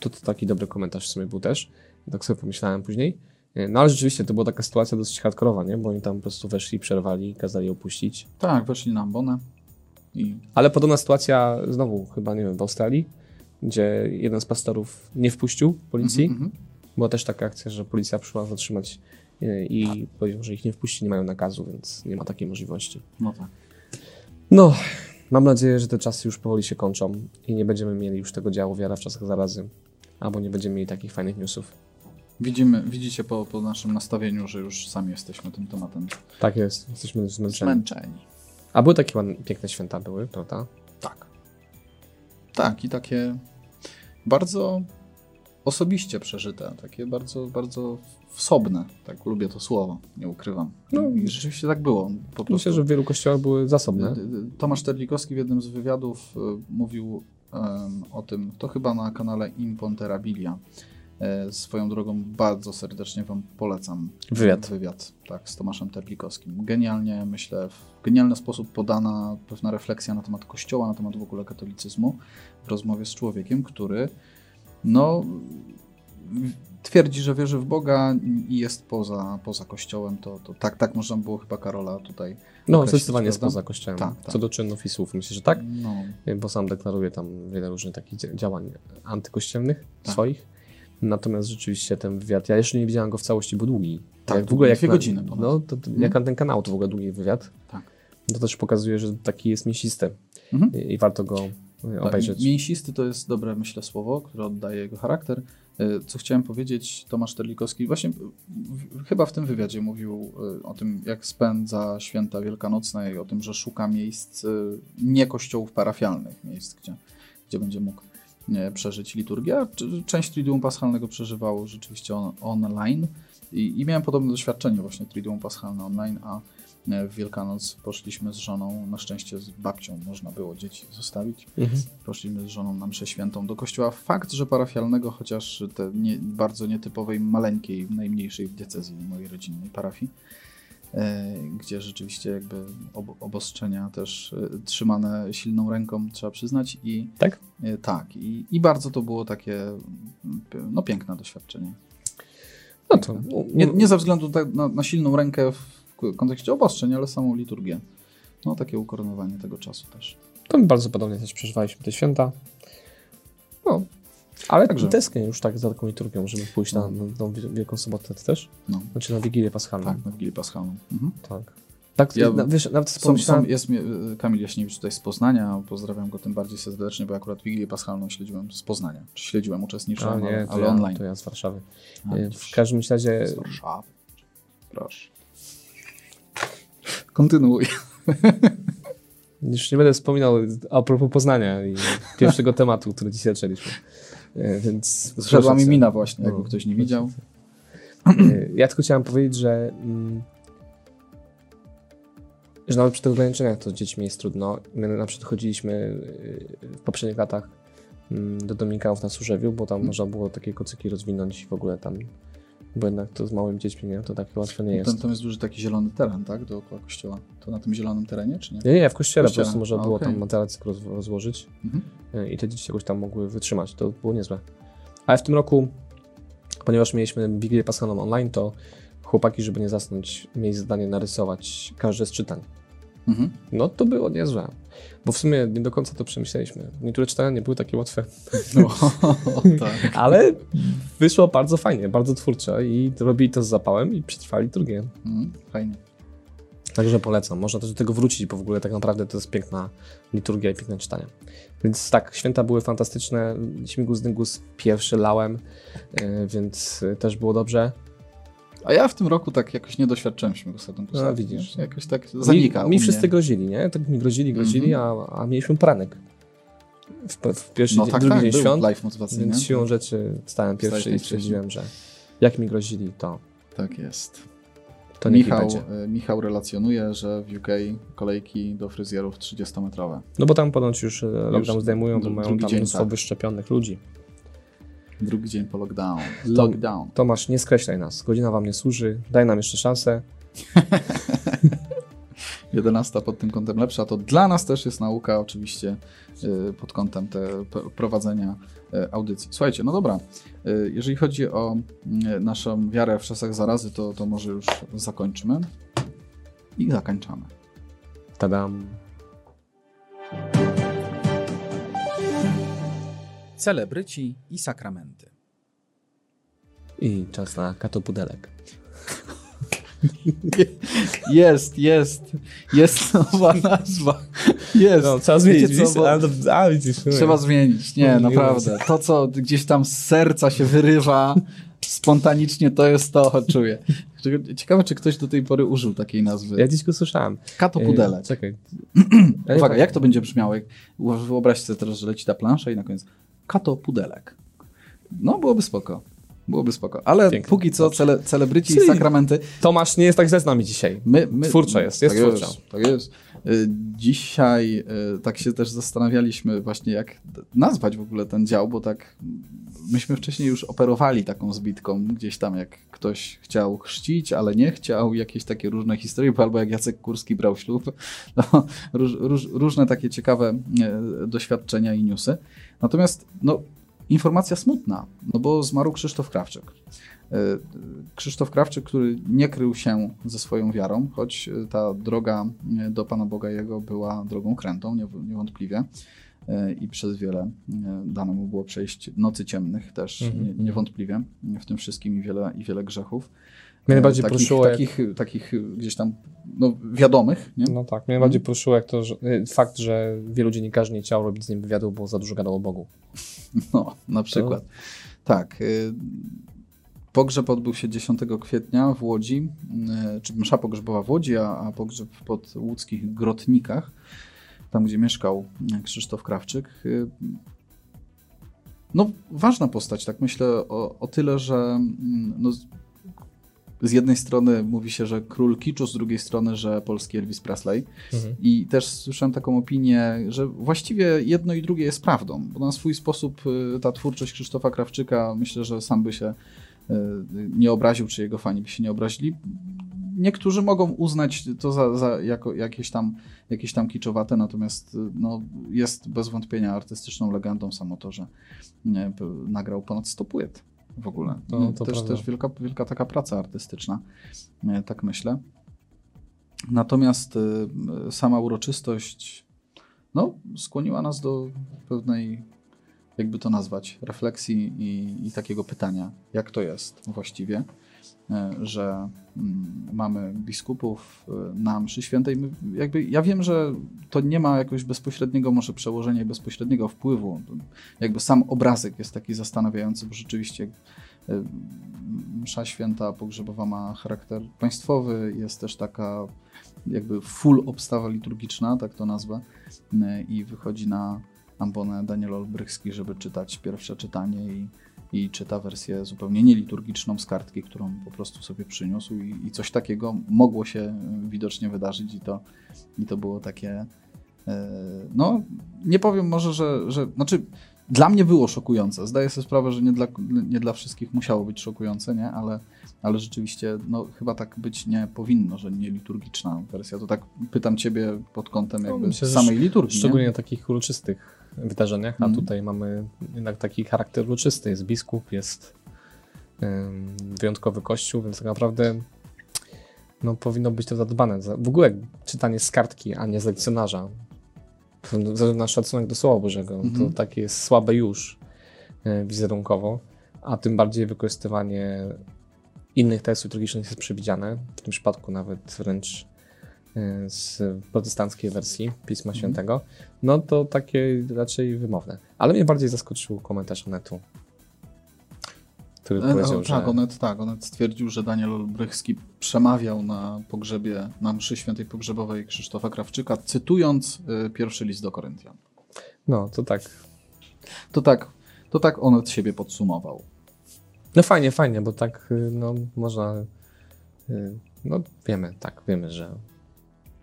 To, to taki dobry komentarz w sumie był też. Tak sobie pomyślałem później. No ale rzeczywiście to była taka sytuacja dosyć hardkorowa, nie? Bo oni tam po prostu weszli, przerwali, kazali opuścić. Tak, weszli na ambonę i Ale podobna sytuacja znowu chyba, nie wiem, w Australii, gdzie jeden z pastorów nie wpuścił policji. Mhm, mhm. Była też taka akcja, że policja przyszła zatrzymać e, i powiedział, że ich nie wpuści, nie mają nakazu, więc nie ma takiej możliwości. No tak. No, mam nadzieję, że te czasy już powoli się kończą i nie będziemy mieli już tego działu wiara w czasach zarazy, albo nie będziemy mieli takich fajnych newsów. Widzimy, widzicie po, po naszym nastawieniu, że już sami jesteśmy tym tematem Tak jest, jesteśmy zmęczeni. zmęczeni. A były takie ładne, piękne święta były, prawda? Tak. Tak, i takie bardzo osobiście przeżyte, takie bardzo, bardzo wsobne. Tak, lubię to słowo, nie ukrywam. No. I rzeczywiście tak było. Po prostu. Myślę, że w wielu kościołach były zasobne. Tomasz Terlikowski w jednym z wywiadów y, mówił o tym, to chyba na kanale Imponterabilia. E, Swoją drogą bardzo serdecznie Wam polecam Wywiad. wywiad tak, z Tomaszem Terlikowskim. Genialnie, myślę, w genialny sposób podana pewna refleksja na temat Kościoła, na temat w ogóle katolicyzmu w rozmowie z człowiekiem, który no, twierdzi, że wierzy w Boga i jest poza, poza Kościołem. To, to tak, tak można było chyba Karola tutaj No, zdecydowanie jest poza kościołem. Tak, tak. Co do czynów i słów, myślę, że tak. No, bo sam deklaruje tam wiele różnych takich dzia- działań antykościelnych Tak. swoich. Natomiast rzeczywiście ten wywiad, ja jeszcze nie widziałem go w całości, bo długi. Tak, jak w ogóle jak dwie godziny. No, to, to, jak na ten kanał to w ogóle długi wywiad. Tak. To też pokazuje, że taki jest mięsisty Mhm. i, i warto go e, Tak, obejrzeć. Mięsisty to jest dobre, myślę, słowo, które oddaje jego charakter. Y, Co chciałem powiedzieć, Tomasz Terlikowski właśnie w, chyba w tym wywiadzie mówił y, o tym, jak spędza święta wielkanocne i o tym, że szuka miejsc nie kościołów parafialnych, miejsc, gdzie, gdzie będzie mógł przeżyć liturgię. A Część Triduum Paschalnego przeżywał rzeczywiście on, online i, i miałem podobne doświadczenie właśnie Triduum Paschalne online, a e, w Wielkanoc poszliśmy z żoną, na szczęście z babcią można było dzieci zostawić. Mhm. Poszliśmy z żoną na mszę świętą do kościoła. Fakt, że parafialnego, chociaż te nie, bardzo nietypowej, maleńkiej, najmniejszej w diecezji mojej rodzinnej parafii, e, gdzie rzeczywiście jakby ob, obostrzenia też e, trzymane silną ręką, trzeba przyznać. I Tak? e, tak, i, i bardzo to było takie no, piękne doświadczenie. No to Nie, nie ze względu tak na, na silną rękę w kontekście obostrzeń, ale samą liturgię. No takie ukoronowanie tego czasu też. to my bardzo podobnie też przeżywaliśmy te święta. No, ale Także- tęsknię już tak za taką liturgią, żeby pójść na, No. na, na Wielką Sobotę też. No, Znaczy na Wigilię Paschalną. tak, na Wigilię Paschalną. Mhm. Tak. Tak, Ja- na, wiesz, nawet Są, są, jest mi- Kamil Jaśniewicz tutaj z Poznania, pozdrawiam go tym bardziej serdecznie, bo akurat Wigilię Paschalną śledziłem z Poznania. Czy śledziłem, uczestniczyłem, nie, ale, ale ja, online. To ja z Warszawy. A, E, W każdym razie Z Warszawy. Proszę. Kontynuuj. już nie będę wspominał a propos Poznania i pierwszego tematu, który dzisiaj zaczęliśmy. E, Więc Zszedła mi mina właśnie, No. jakby ktoś nie widział. cię. E, Ja tylko chciałem powiedzieć, że, mm, że nawet przy tych ograniczeniach to z dziećmi jest trudno. My na przykład chodziliśmy e, w poprzednich latach mm, do Dominikanów na Służewiu, bo tam można było takie kocyki rozwinąć i w ogóle tam bo jednak to z małymi dziećmi, nie? To takie łatwe nie jest. Tam, tam jest duży taki zielony teren, tak? Dookoła kościoła. To na tym zielonym terenie, czy nie? Nie, nie, w kościele, Kościele. po prostu można A, było okej. tam materacyk roz, rozłożyć Mhm. y, i te dzieci jakoś tam mogły wytrzymać. To było niezłe. Ale w tym roku, ponieważ mieliśmy Wigilię Paschalną online, to chłopaki, żeby nie zasnąć, mieli zadanie narysować każde z czytań. Mhm. No to było niezłe. Bo w sumie nie do końca to przemyśleliśmy. Niektóre czytania nie były takie łatwe, No, tak. ale wyszło bardzo fajnie, bardzo twórcze i robili to z zapałem i przetrwali drugie. Mhm. Fajnie. Także polecam. Można też do tego wrócić, bo w ogóle tak naprawdę to jest piękna liturgia i piękne czytanie. Więc tak, święta były fantastyczne. Śmigus dyngus pierwszy lałem, yy, więc też było dobrze. A ja w tym roku tak jakoś nie doświadczyłem śmigusa dyngusa. No, widzisz. Jakoś tak zanika Mi, mi wszyscy grozili, nie? Tak mi grozili, grozili, a, a mieliśmy pranek. W, w pierwszy No dzień, tak, drugi tak, dzień świąt, więc siłą rzeczy stałem pierwszy i stwierdziłem, że jak mi grozili, to, Tak jest. to Michał, y, Michał relacjonuje, że w UK kolejki do fryzjerów 30-metrowe. No bo tam ponoć już e, lockdown zdejmują, bo mają tam mnóstwo tak. wyszczepionych ludzi. Drugi dzień po lockdown. Lockdown. Tomasz, nie skreślaj nas. Godzina wam nie służy. Daj nam jeszcze szansę. 11 pod tym kątem lepsza, to dla nas też jest nauka oczywiście y, pod kątem te prowadzenia y, audycji. Słuchajcie, no dobra, y, jeżeli chodzi o naszą wiarę w czasach zarazy, to, to może już zakończymy i zakończamy. Tadam. Celebryci i sakramenty. I czas na katopudelek. Jest, jest, jest nowa nazwa. Jest. No, trzeba Wiecie zmienić. co, bo- A, widzisz. Trzeba zmienić. Nie, naprawdę. To, co gdzieś tam z serca się wyrywa spontanicznie, to jest to, czuję. Ciekawe, czy ktoś do tej pory użył takiej nazwy. Ja dziś go słyszałem. Kato E, pudelek. Czekaj. Uwaga, jak to będzie brzmiało? Jak wyobraź sobie teraz, że leci ta plansza i na koniec kato pudelek. No, byłoby spoko. Byłoby spoko. Ale Pięknie. póki co cele, celebryci i sakramenty. Tomasz nie jest tak źle z nami dzisiaj. My, my, Twórcza jest, jest tak twórcza. Jest, tak jest. Y, Dzisiaj y, tak się też zastanawialiśmy właśnie, jak nazwać w ogóle ten dział, bo tak myśmy wcześniej już operowali taką zbitką, gdzieś tam jak ktoś chciał chrzcić, ale nie chciał, jakieś takie różne historie, bo albo jak Jacek Kurski brał ślub, no, róż, róż, różne takie ciekawe e, doświadczenia i newsy. Natomiast no, informacja smutna, no bo zmarł Krzysztof Krawczyk. E, Krzysztof Krawczyk, który nie krył się ze swoją wiarą, choć e, ta droga e, do Pana Boga Jego była drogą krętą, niew- niewątpliwie. I przez wiele dane mu było przejść nocy ciemnych też, Mhm, mhm. niewątpliwie, w tym wszystkim i wiele, i wiele grzechów. Mnie najbardziej takich, poruszyło, jak- takich, takich gdzieś tam no, wiadomych, nie? No tak, mnie najbardziej poruszyło jak to, że, y, fakt, że wielu dziennikarzy nie chciało robić z nim wywiadu, bo za dużo gadał o Bogu. No, na przykład. Tak. y, Pogrzeb odbył się 10 kwietnia w Łodzi, y, czy msza pogrzebowa w Łodzi, a, a pogrzeb pod łódzkich Grotnikach, tam gdzie mieszkał y, Krzysztof Krawczyk. No, ważna postać, tak myślę o, o tyle, że mm, no, z- jednej strony mówi się, że król kiczu, z drugiej strony, że polski Elvis Presley. I też słyszałem taką opinię, że właściwie jedno i drugie jest prawdą, bo na swój sposób y, ta twórczość Krzysztofa Krawczyka, myślę, że sam by się y, nie obraził, czy jego fani by się nie obrazili. Niektórzy mogą uznać to za, za jako jakieś tam, jakieś tam kiczowate, natomiast y, no, jest bez wątpienia artystyczną legendą samo to, że nie, nagrał ponad 100 płyt w ogóle. To- Nie, to też, prawda. też wielka, wielka taka praca artystyczna, nie, tak myślę. Natomiast y, sama uroczystość no, skłoniła nas do pewnej, jakby to nazwać, refleksji i, i takiego pytania, jak to jest właściwie, że mm, mamy biskupów y, na mszy świętej. Jakby, ja wiem, że to nie ma jakiegoś bezpośredniego może przełożenia i bezpośredniego wpływu. Jakby sam obrazek jest taki zastanawiający, bo rzeczywiście y, msza święta pogrzebowa ma charakter państwowy, jest też taka jakby full obstawa liturgiczna, tak to nazwę, i wychodzi na ambonę Daniel Olbrychski, żeby czytać pierwsze czytanie i, i czyta wersję zupełnie nieliturgiczną z kartki, którą po prostu sobie przyniósł i, i coś takiego mogło się y, widocznie wydarzyć i to, i to było takie, y, no nie powiem może, że, że znaczy dla mnie było szokujące. Zdaję sobie sprawę, że nie dla, nie dla wszystkich musiało być szokujące, nie? Ale, ale rzeczywiście no, chyba tak być nie powinno, że nie liturgiczna wersja. To tak pytam ciebie pod kątem No, jakby myślę, że samej liturgii. Szczególnie nie? takich uroczystych wydarzeniach, a Mhm. tutaj mamy jednak taki charakter uroczysty. Jest biskup, jest wyjątkowy kościół, więc tak naprawdę no, powinno być to zadbane. Za- W ogóle czytanie z kartki, a nie z lekcjonarza, na szacunek do Słowa Bożego, Mhm. to takie jest słabe już e, wizerunkowo, a tym bardziej wykorzystywanie innych tekstów liturgicznych jest przewidziane, w tym przypadku nawet wręcz z protestanckiej wersji Pisma Mhm. Świętego, no to takie raczej wymowne. Ale mnie bardziej zaskoczył komentarz Onetu, który E, powiedział, o, że... Tak, Onet, tak, Onet stwierdził, że Daniel Olbrychski przemawiał na pogrzebie, na mszy świętej pogrzebowej Krzysztofa Krawczyka, cytując y, pierwszy list do Koryntian. No, to tak. To tak, to tak Onet siebie podsumował. No fajnie, fajnie, bo tak, y, no, można... y, No, wiemy, tak, wiemy, że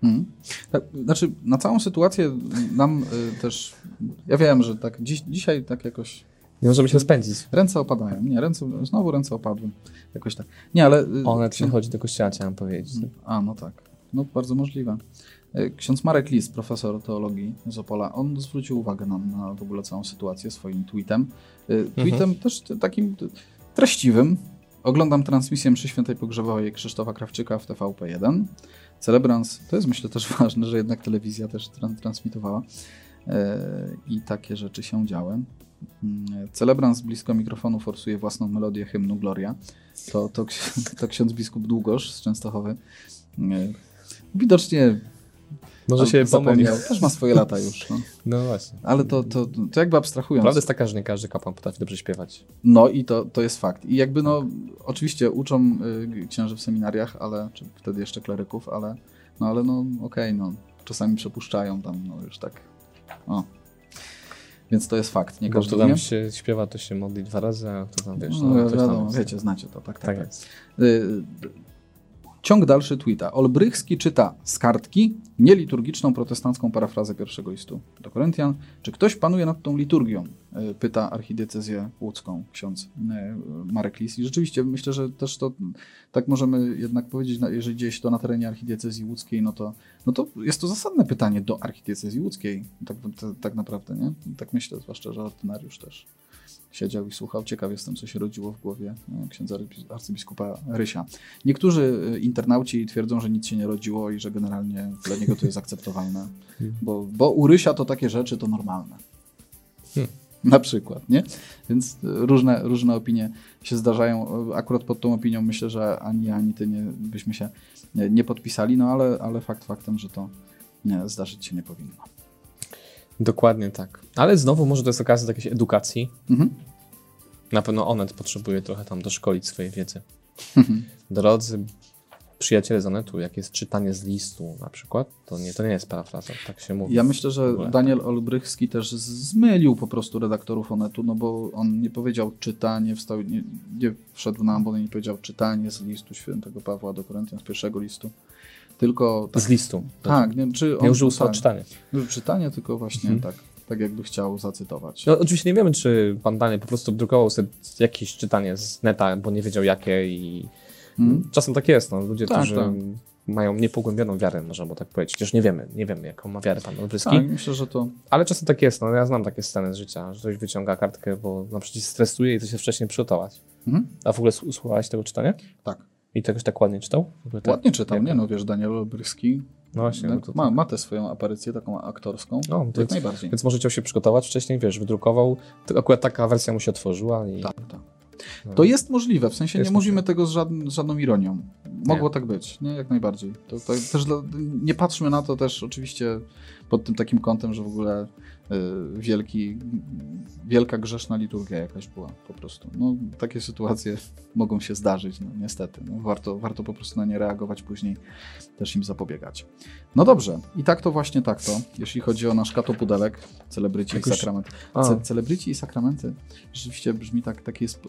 Mhm. Tak, znaczy, na całą sytuację nam y, też, ja wiem, że tak dziś, dzisiaj tak jakoś nie możemy się rozpędzić. ręce opadają. Nie, ręce, znowu ręce opadły. Jakoś tak. Nie, ale... y, Onet nie księ- chodzi do kościoła, chciałem powiedzieć. A, no tak. No, bardzo możliwe. E, Ksiądz Marek Lis, profesor teologii z Opola, on zwrócił uwagę nam na w ogóle całą sytuację swoim tweetem. E, Tweetem też t- takim treściwym. Oglądam transmisję mszy świętej pogrzebowej Krzysztofa Krawczyka w TVP1. Celebrans, to jest myślę też ważne, że jednak telewizja też tran- transmitowała e, i takie rzeczy się działy. Mm, Celebrans blisko mikrofonu forsuje własną melodię hymnu Gloria. To, to, ksi- to ksiądz biskup Długosz z Częstochowy. E, Widocznie Może się pomylił. Też ma swoje lata już. No. No właśnie. Ale to, to, to jakby abstrahując. Prawda jest taka, że nie każdy kapłan potrafi dobrze śpiewać. No i to, to jest fakt. I jakby no, oczywiście uczą y, księży w seminariach, ale, czy wtedy jeszcze kleryków, ale no, ale no okej, no, czasami przepuszczają tam, no już tak, o. Więc to jest fakt, nie Bo każdy to tam się śpiewa, to się modli dwa razy, a to tam wiesz, No, no, wiadomo, wiecie, znacie to, tak, tak. Tak tak. Ciąg dalszy tweeta. Olbrychski czyta z kartki nieliturgiczną protestancką parafrazę pierwszego listu do Koryntian. Czy ktoś panuje nad tą liturgią? Y, Pyta archidiecezję łódzką ksiądz y, Marek Lis. I rzeczywiście myślę, że też to tak możemy jednak powiedzieć, jeżeli dzieje się to na terenie archidiecezji łódzkiej, no to, no to jest to zasadne pytanie do archidiecezji łódzkiej. Tak, tak naprawdę, nie? Tak myślę, zwłaszcza, że ordynariusz też siedział i słuchał. Ciekaw jestem, co się rodziło w głowie e, księdza arcy- arcybiskupa Rysia. Niektórzy e, internauci twierdzą, że nic się nie rodziło i że generalnie dla niego to jest akceptowalne, bo, bo u Rysia to takie rzeczy to normalne. Hmm. Na przykład, nie? Więc e, różne, różne opinie się zdarzają. Akurat pod tą opinią myślę, że ani ja, ani ty nie, byśmy się nie, nie podpisali, no ale, ale fakt faktem, że to nie, zdarzyć się nie powinno. Dokładnie tak. Ale znowu może to jest okazja do jakiejś edukacji. Mhm. Na pewno Onet potrzebuje trochę tam doszkolić swojej wiedzy. Drodzy przyjaciele z Onetu, jak jest czytanie z listu na przykład, to nie, to nie jest parafraza, tak się mówi. Ja myślę, że. Daniel Olbrychski też zmylił po prostu redaktorów Onetu, no bo on nie powiedział czytanie, wstał, nie, nie wszedł na ambon i nie powiedział czytanie z listu świętego Pawła do Koryntian, z pierwszego listu, tylko... Tak, Z listu. tak nie, czy on, Nie użył słowa czytanie. nie czytanie, tylko właśnie Mhm. tak, tak jakby chciał zacytować. No, oczywiście nie wiemy, czy pan Daniel po prostu drukował sobie jakieś czytanie z neta, bo nie wiedział jakie i Mhm. czasem tak jest. No. Ludzie, Tak, którzy tak. mają niepogłębioną wiarę, można by tak powiedzieć. Chociaż nie wiemy, nie wiemy, jaką ma wiarę pan Olbryski. Tak, myślę, że to... Ale czasem tak jest, no ja znam takie sceny z życia, że ktoś wyciąga kartkę, bo na przykład się stresuje i chce się wcześniej przygotować. Mhm. A w ogóle słuchałeś tego czytania? Tak. I tegoś tak ładnie czytał? Tak? Ładnie czytał, Jak- nie no, wiesz, Daniel Olbryski No właśnie, no to ma, tak. ma tę swoją aparycję taką aktorską, No, jak więc, najbardziej. więc może chciał się przygotować wcześniej, wiesz, wydrukował, to akurat taka wersja mu się otworzyła i... Tak, tak. no. To jest możliwe, w sensie Jest nie mówimy tego z, żadn- z żadną ironią. Mogło Nie. tak być, nie? Jak najbardziej. To, to też dla, nie patrzmy na to też oczywiście pod tym takim kątem, że w ogóle y, wielki, wielka grzeszna liturgia jakaś była po prostu. No, takie sytuacje mogą się zdarzyć, no, niestety. No, warto, warto po prostu na nie reagować później, też im zapobiegać. No dobrze, i tak to właśnie tak to, jeśli chodzi o nasz katopudelek, celebryci i Jakoś- sakrament. A. Ce, celebryci i sakramenty rzeczywiście brzmi tak, takie jest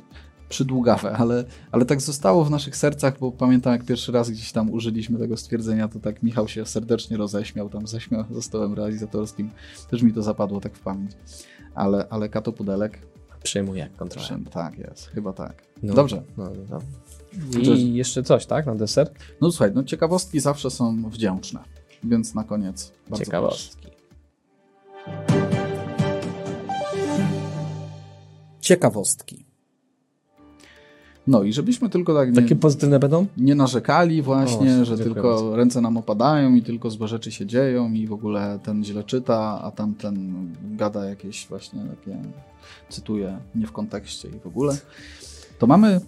przydługawe, ale, ale tak zostało w naszych sercach, bo pamiętam jak pierwszy raz gdzieś tam użyliśmy tego stwierdzenia, to tak Michał się serdecznie roześmiał, tam zaśmiał za stołem realizatorskim, też mi to zapadło tak w pamięć. Ale, ale Kato Pudelek, Przejmuje kontrolę. Tak jest, chyba tak. No, Dobrze. No, no, no. I jeszcze coś, tak, na deser? No słuchaj, no ciekawostki zawsze są wdzięczne, więc na koniec bardzo proszę. Ciekawostki. No i żebyśmy tylko tak nie, Takie pozytywne będą? nie narzekali właśnie, że tylko bardzo. ręce nam opadają i tylko złe rzeczy się dzieją i w ogóle ten źle czyta, a tamten gada jakieś właśnie takie, cytuję, nie w kontekście i w ogóle. To mamy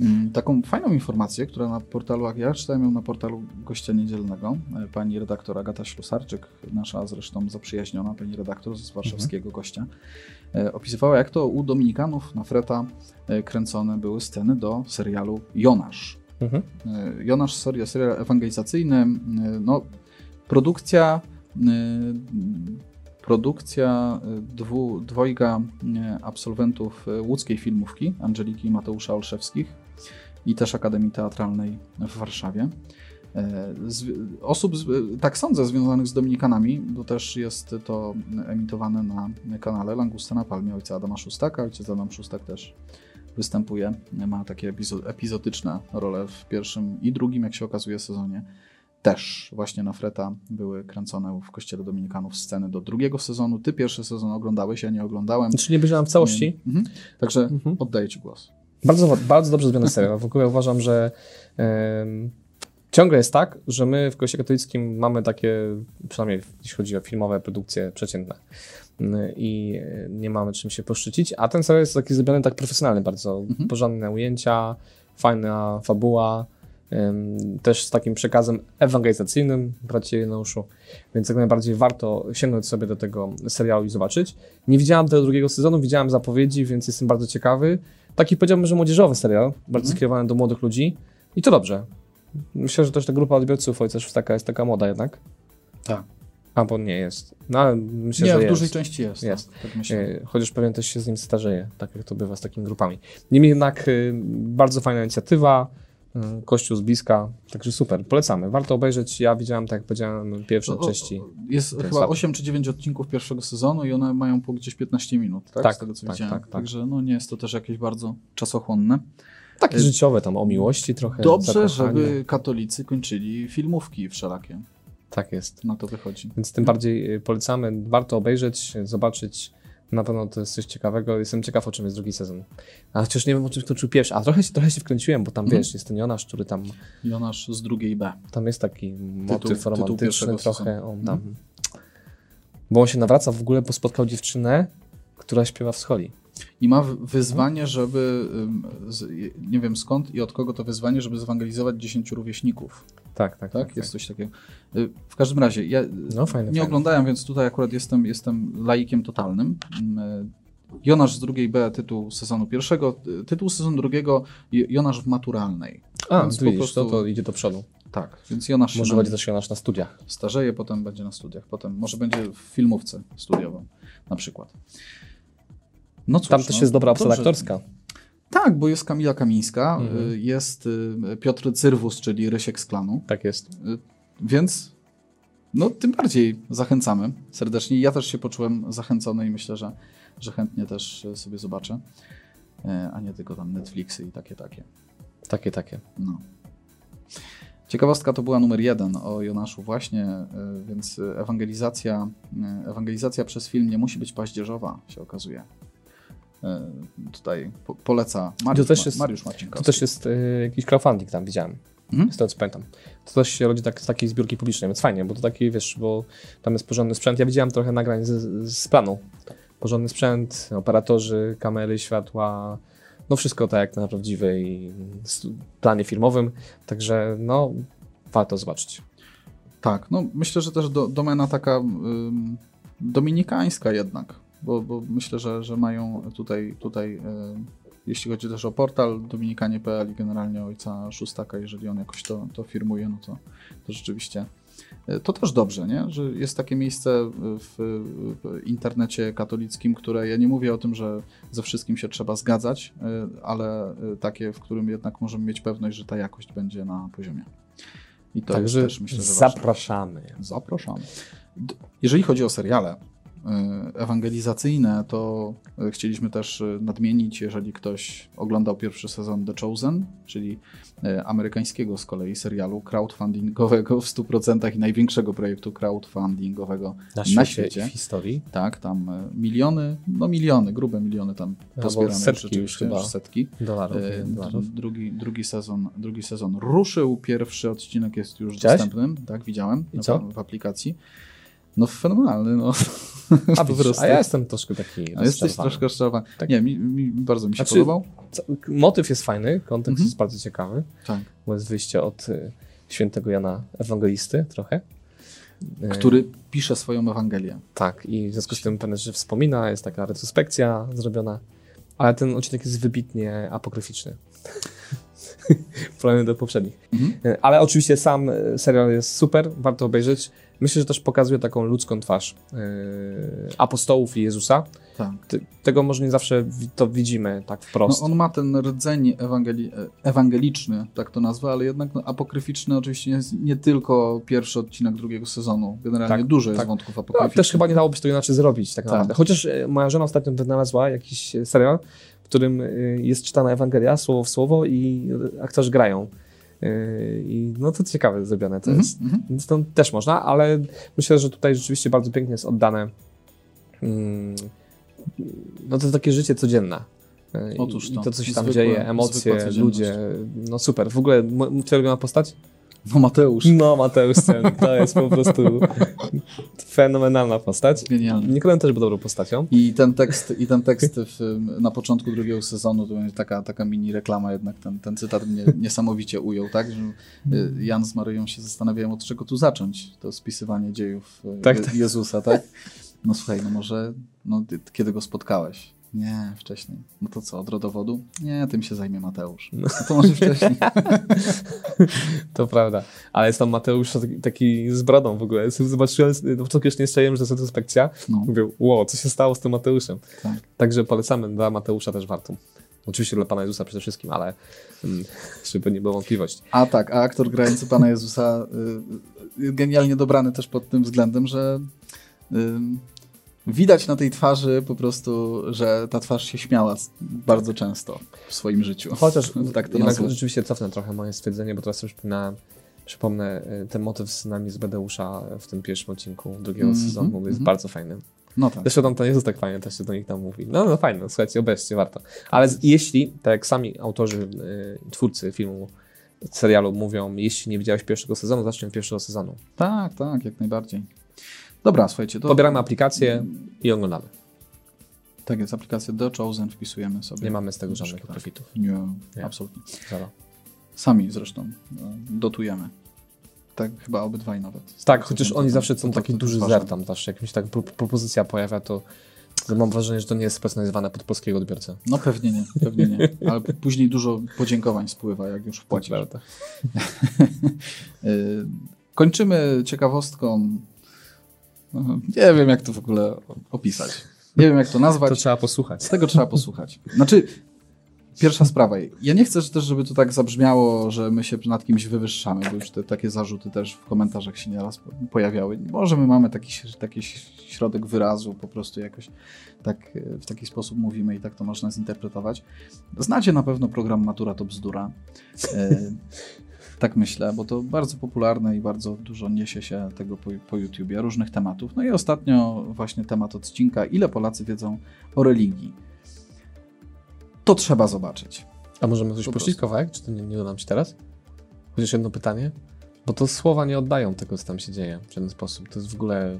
mm, taką fajną informację, która na portalu, jak ja czytałem ją na portalu Gościa Niedzielnego, e, pani redaktor Agata Ślusarczyk, nasza zresztą zaprzyjaźniona pani redaktor z warszawskiego gościa, e, opisywała jak to u Dominikanów na Freta e, kręcone były sceny do serialu Jonasz. Mhm. E, Jonasz, serial, serial ewangelizacyjny, e, no, produkcja, e, produkcja e, dwu, dwojga e, absolwentów e, łódzkiej filmówki, Angeliki i Mateusza Olszewskich i też Akademii Teatralnej w Warszawie. E, Z, osób, z, tak sądzę, związanych z Dominikanami, bo też jest to emitowane na kanale Langusta na Palmie ojca Adama Szustaka. Ojciec Adam Szustak też występuje, ma takie epizo- epizodyczne role w pierwszym i drugim, jak się okazuje, sezonie. Też właśnie na Freta były kręcone w Kościele Dominikanów sceny do drugiego sezonu. Ty pierwszy sezon oglądałeś, ja nie oglądałem. Znaczy nie obejrzałem w całości. Nie. Mhm. Także Mhm. oddaję Ci głos. Bardzo, bardzo dobrze zrobiony serial. W ogóle uważam, że em, ciągle jest tak, że my w Kościele Katolickim mamy takie, przynajmniej jeśli chodzi o filmowe produkcje przeciętne mm, i e, nie mamy czym się poszczycić, a ten serial jest taki zrobiony tak profesjonalny bardzo. Mhm. Porządne ujęcia, fajna fabuła, też z takim przekazem ewangelizacyjnym, bracie Jeneuszu, więc jak najbardziej warto sięgnąć sobie do tego serialu i zobaczyć. Nie widziałem tego drugiego sezonu, widziałem zapowiedzi, więc jestem bardzo ciekawy. Taki powiedziałbym, że młodzieżowy serial, bardzo Mhm. skierowany do młodych ludzi i to dobrze. Myślę, że też ta grupa odbiorców już taka jest taka moda jednak. Tak. A, bo nie jest. No ale myślę, nie, że w jest. dużej części jest. Jest. Tak, tak myślę. E, Chociaż pewien też się z nim starzeje, tak jak to bywa z takimi grupami. Niemniej jednak e, bardzo fajna inicjatywa, e, Kościół z bliska, także super, polecamy. Warto obejrzeć, ja widziałem, tak jak powiedziałem, pierwsze O- o- części. Jest chyba warto. 8 czy 9 odcinków pierwszego sezonu i one mają po gdzieś 15 minut, tak? Tak, Z tego co tak, widziałem. tak, tak. Także no, nie jest to też jakieś bardzo czasochłonne. Takie e, życiowe tam, o miłości trochę. Dobrze, żeby katolicy kończyli filmówki wszelakie. Tak jest. Na to wychodzi. Więc tym bardziej y, polecamy, warto obejrzeć, zobaczyć. Na pewno to jest coś ciekawego. Jestem ciekaw, o czym jest drugi sezon. A chociaż nie wiem, o czym skończył pierwszy. A trochę, się- trochę się wkręciłem, bo tam Mhm. wiesz, jest ten Jonasz, który tam, Jonasz z drugiej B. tam jest taki motyw tytuł romantyczny pierwszego trochę. sezonu. On tam. Bo on się nawraca w ogóle, bo spotkał dziewczynę, która śpiewa w scholi. I ma wyzwanie, żeby, nie wiem skąd i od kogo to wyzwanie, żeby zwangelizować 10 rówieśników. Tak, tak. Tak? Jest coś takiego. Y, W każdym razie, ja No fajne, nie fajne. oglądałem, więc tutaj akurat jestem, jestem laikiem totalnym. Ym, y, Jonasz z drugiej B, tytuł sezonu pierwszego, y, tytuł sezonu drugiego, Jonasz w maturalnej. A, Więc widzisz, prostu- to, to idzie do przodu. Tak, więc Jonasz Może będzie też Jonasz na studiach. starzeje, potem będzie na studiach, potem może będzie w filmówce studiował na przykład. No cóż, Tam też no, jest dobra obsada aktorska. Tak, bo jest Kamila Kamińska, Mhm. y, jest y, Piotr Cyrwus, czyli Rysiek z klanu, Tak jest. y, więc no tym bardziej zachęcamy serdecznie. Ja też się poczułem zachęcony i myślę, że, że chętnie też sobie zobaczę, a nie tylko tam Netflixy i takie, takie. Takie, takie. No. Ciekawostka to była numer jeden o Jonaszu właśnie, więc ewangelizacja, ewangelizacja przez film nie musi być paździerzowa, się okazuje. Y, Tutaj po, poleca Mariusz, też Ma- jest- Mariusz To Marcinkowski. też jest y, jakiś crowdfunding tam widziałem. Mhm. Z tego co pamiętam. To też się rodzi tak, z takiej zbiórki publicznej, więc fajnie, bo to taki, wiesz, bo tam jest porządny sprzęt. Ja widziałem trochę nagrań z, z planu. Porządny sprzęt, operatorzy, kamery, światła, no wszystko tak jak na prawdziwej planie filmowym. Także no, warto zobaczyć. Tak, no myślę, że też do, domena taka ym, dominikańska jednak, bo, bo myślę, że, że mają tutaj, tutaj ym, jeśli chodzi też o portal dominikanie.pl i generalnie ojca Szustaka, jeżeli on jakoś to, to firmuje, no to, to rzeczywiście y, to też dobrze, nie? że jest takie miejsce w, w internecie katolickim, które ja nie mówię o tym, że ze wszystkim się trzeba zgadzać, y, ale takie, w którym jednak możemy mieć pewność, że ta jakość będzie na poziomie. I to Także jest też myślę, że ważne. zapraszamy. Zapraszamy. D- Jeżeli chodzi o seriale, ewangelizacyjne, to y, chcieliśmy też y, nadmienić, jeżeli ktoś oglądał pierwszy sezon The Chosen, czyli y, amerykańskiego z kolei serialu crowdfundingowego w 100% i największego projektu crowdfundingowego Na świecie, na świecie. w historii. Tak, tam y, miliony, no miliony, grube miliony tam Albo pozbierane setki już chyba. setki. Dolarów. E, dolarów. drugi, drugi, sezon, drugi sezon ruszył, pierwszy odcinek jest już Widziałeś? dostępny, tak, widziałem I na- co? w aplikacji. No fenomenalny, no. A, po prostu. a ja jestem troszkę taki A jesteś troszkę rozczarowany. Tak. Nie, mi, mi bardzo mi się Znaczy- podobał. Co- Motyw jest fajny, kontekst Mhm. jest bardzo ciekawy, Tak. bo jest wyjście od y, świętego Jana Ewangelisty trochę. Y, Który pisze swoją Ewangelię. Tak, i w związku z tym pewne rzeczy wspomina, jest taka retrospekcja zrobiona, ale ten odcinek jest wybitnie apokryficzny. w porównaniu do poprzednich. Mhm. Ale oczywiście sam y, serial jest super, warto obejrzeć. Myślę, że też pokazuje taką ludzką twarz y, apostołów i Jezusa. Tak. Tego może nie zawsze wi- to widzimy tak wprost. No, on ma ten rdzeń ewangeli e, ewangeliczny, tak to nazwę, ale jednak no, apokryficzny oczywiście jest nie tylko pierwszy odcinek drugiego sezonu. Generalnie Tak, dużo jest tak. wątków No, apokryficznych. też chyba nie dałoby się tego inaczej zrobić, tak Tak. naprawdę. Chociaż e, moja żona ostatnio wynalazła jakiś e, serial, w którym e, jest czytana Ewangelia słowo w słowo i aktorzy grają. E, I no to ciekawe zrobione to Mhm, jest. mhm. Więc to też można, ale myślę, że tutaj rzeczywiście bardzo pięknie jest oddane mm, no to takie życie codzienne. I- Otóż I to. to, co się tam Zwykłe- dzieje, emocje, ludzie, no super. W ogóle, m- twoja ulubiona postać? No Mateusz, No, Mateusz Sen, to jest po prostu fenomenalna postać. genialny. Nikolem też był dobrą postacią. I ten tekst, i ten tekst w, na początku drugiego sezonu to będzie taka, taka mini reklama jednak, ten, ten cytat mnie niesamowicie ujął, tak? Że y, Jan z Maryją się zastanawiają, od czego tu zacząć to spisywanie dziejów y, Tak, Je- tak. Jezusa, tak? No słuchaj, no może, no kiedy go spotkałeś? Nie, wcześniej. No to co, od rodowodu? Nie, tym się zajmie Mateusz. No to może wcześniej. To prawda. Ale jest tam Mateusz taki, taki z brodą w ogóle. Zobaczyłem, na początku jeszcze nie strzeliłem, że retrospekcja. No, Mówię, wow, co się stało z tym Mateuszem? tak. Także polecamy dla Mateusza też warto. Oczywiście dla Pana Jezusa przede wszystkim, ale mm, żeby nie było wątpliwości. A tak, a aktor grający Pana Jezusa y, y, genialnie dobrany też pod tym względem, że y, widać na tej twarzy po prostu, że ta twarz się śmiała bardzo często w swoim życiu. Chociaż tak to jednak rzeczywiście cofnę trochę moje stwierdzenie, bo teraz przypomniałem, przypomnę y, ten motyw z nami z Bedeusza w tym pierwszym odcinku drugiego Mhm, sezonu, jest mhm. bardzo fajny. No tak. Zresztą tam to Jezus tak fajnie też się do nich tam mówi. No, no fajne, słuchajcie, obejrzcie, warto. Ale z, jeśli, tak jak sami autorzy, y, twórcy filmu, serialu mówią, jeśli nie widziałeś pierwszego sezonu, zacznij od pierwszego sezonu. Tak, tak, jak najbardziej. Dobra, słuchajcie, to Pobieramy aplikację i oglądamy. tak jest, aplikację The Chosen wpisujemy sobie. Nie mamy z tego żadnych profitów. Nie, Nie. absolutnie. Zero. Sami zresztą no, dotujemy. Tak, chyba obydwaj nawet. Tak, chociaż oni zawsze są taki duży zer tam zawsze, jakimś tak pro, propozycja pojawia, to, to mam wrażenie, że to nie jest spersonalizowane pod polskiego odbiorcę. No pewnie nie, pewnie nie. Ale później dużo podziękowań spływa, jak już wpłacisz. Prawda. Y, Kończymy ciekawostką. Nie wiem, jak to w ogóle opisać. Nie wiem, jak to nazwać. To trzeba posłuchać. Z tego trzeba posłuchać. Znaczy, pierwsza sprawa. Ja nie chcę też, żeby to tak zabrzmiało, że my się nad kimś wywyższamy, bo już te takie zarzuty też w komentarzach się nieraz po- pojawiały. Może my mamy taki, taki środek wyrazu, po prostu jakoś tak e, w taki sposób mówimy i tak to można zinterpretować. Znacie na pewno program Matura to bzdura. Tak myślę, bo to bardzo popularne i bardzo dużo niesie się tego po, po YouTubie, różnych tematów. No i ostatnio właśnie temat odcinka, ile Polacy wiedzą o religii. To trzeba zobaczyć. A możemy coś Po puścić kawałek? Czy to nie, nie uda nam się teraz? Chociaż jedno pytanie? Bo to słowa nie oddają tego, co tam się dzieje w żaden sposób. To jest w ogóle...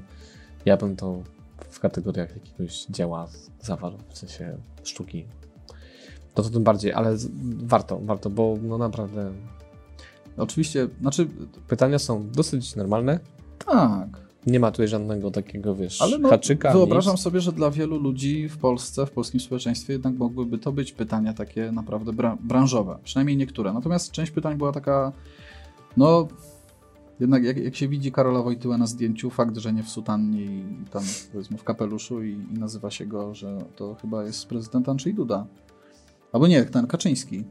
Ja bym to w kategoriach jakiegoś dzieła zawarł, w sensie sztuki. To to tym bardziej, ale warto, warto, bo no naprawdę Oczywiście, znaczy, pytania są dosyć normalne. tak, Nie ma tutaj żadnego takiego, wiesz, ale no, haczyka, wyobrażam nic. sobie, że dla wielu ludzi w Polsce, w polskim społeczeństwie jednak mogłyby to być pytania takie naprawdę bra- branżowe, przynajmniej niektóre. Natomiast część pytań była taka, no, jednak jak, jak się widzi Karola Wojtyłę na zdjęciu, fakt, że nie w sutannie i tam powiedzmy w kapeluszu i, i nazywa się go, że to chyba jest prezydent Andrzej Duda. Albo nie, ten Kaczyński.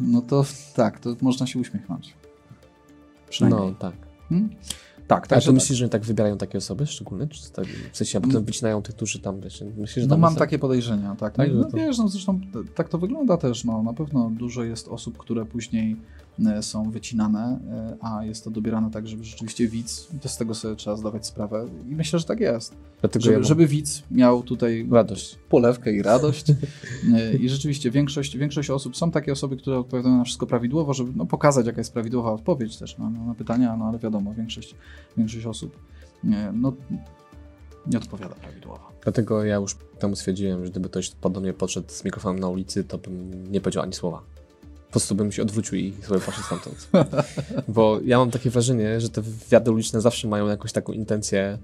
No to tak, to można się uśmiechnąć. Przynajmniej. No tak. Hmm? Tak, A także to tak. myślisz, że oni tak wybierają takie osoby szczególne? Czy tak, w sensie, a potem wycinają tych, którzy tam, wiesz, myślisz, że No mam jest- takie podejrzenia, tak. Tak, no, że to- wiesz, no zresztą tak to wygląda też. No, na pewno dużo jest osób, które później są wycinane, e, a jest to dobierane tak, żeby rzeczywiście widz, to z tego sobie trzeba zdawać sprawę i myślę, że tak jest. Dlatego Żeby, ja mam żeby widz miał tutaj radość. polewkę i radość. E, I rzeczywiście większość, większość osób, są takie osoby, które odpowiadają na wszystko prawidłowo, żeby no, pokazać, jaka jest prawidłowa odpowiedź też na, pytania, no ale wiadomo, większość, większość osób e, no, nie odpowiada prawidłowo. Dlatego ja już temu stwierdziłem, że gdyby ktoś do mnie podszedł z mikrofonem na ulicy, to bym nie powiedział ani słowa. Po prostu bym się odwrócił i sobie poszedł stamtąd. Bo ja mam takie wrażenie, że te wywiady uliczne zawsze mają jakąś taką intencję,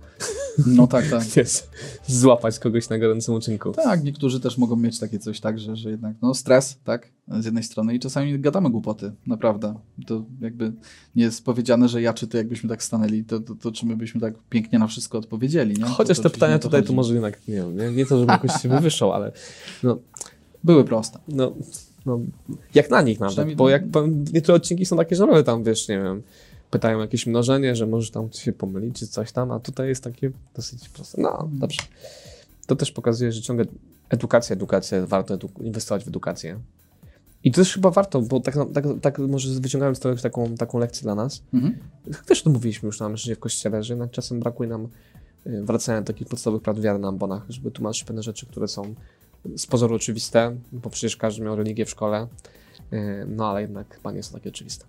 No tak, tak. złapać kogoś na gorącym uczynku. Tak, niektórzy też mogą mieć takie coś tak, że, że jednak no stres, tak, z jednej strony i czasami gadamy głupoty, naprawdę. To jakby nie jest powiedziane, że ja czy ty jakbyśmy tak stanęli, to, to, to czy my byśmy tak pięknie na wszystko odpowiedzieli, nie? Chociaż to, te oczywiście pytania to tutaj chodzi. to może jednak, nie wiem, nie, nie to, żeby jakoś się wywyższał, ale no, Były proste. no, no, jak na nich nawet, bo jak niektóre odcinki są takie, naprawdę tam, wiesz, nie wiem, pytają jakieś mnożenie, że możesz tam się pomylić, czy coś tam, a tutaj jest takie dosyć proste. No, dobrze. To też pokazuje, że ciągle edukacja, edukacja, warto edu- inwestować w edukację. I to też chyba warto, bo tak, tak, tak może wyciągając to taką, taką lekcję dla nas, Mhm. też to mówiliśmy już na mężczyźnie w kościele, że jednak czasem brakuje nam y, wracania do takich podstawowych prawd wiary na ambonach, żeby tłumaczyć pewne rzeczy, które są z pozoru oczywiste, bo przecież każdy miał religię w szkole, y, no ale jednak chyba nie są takie oczywiste.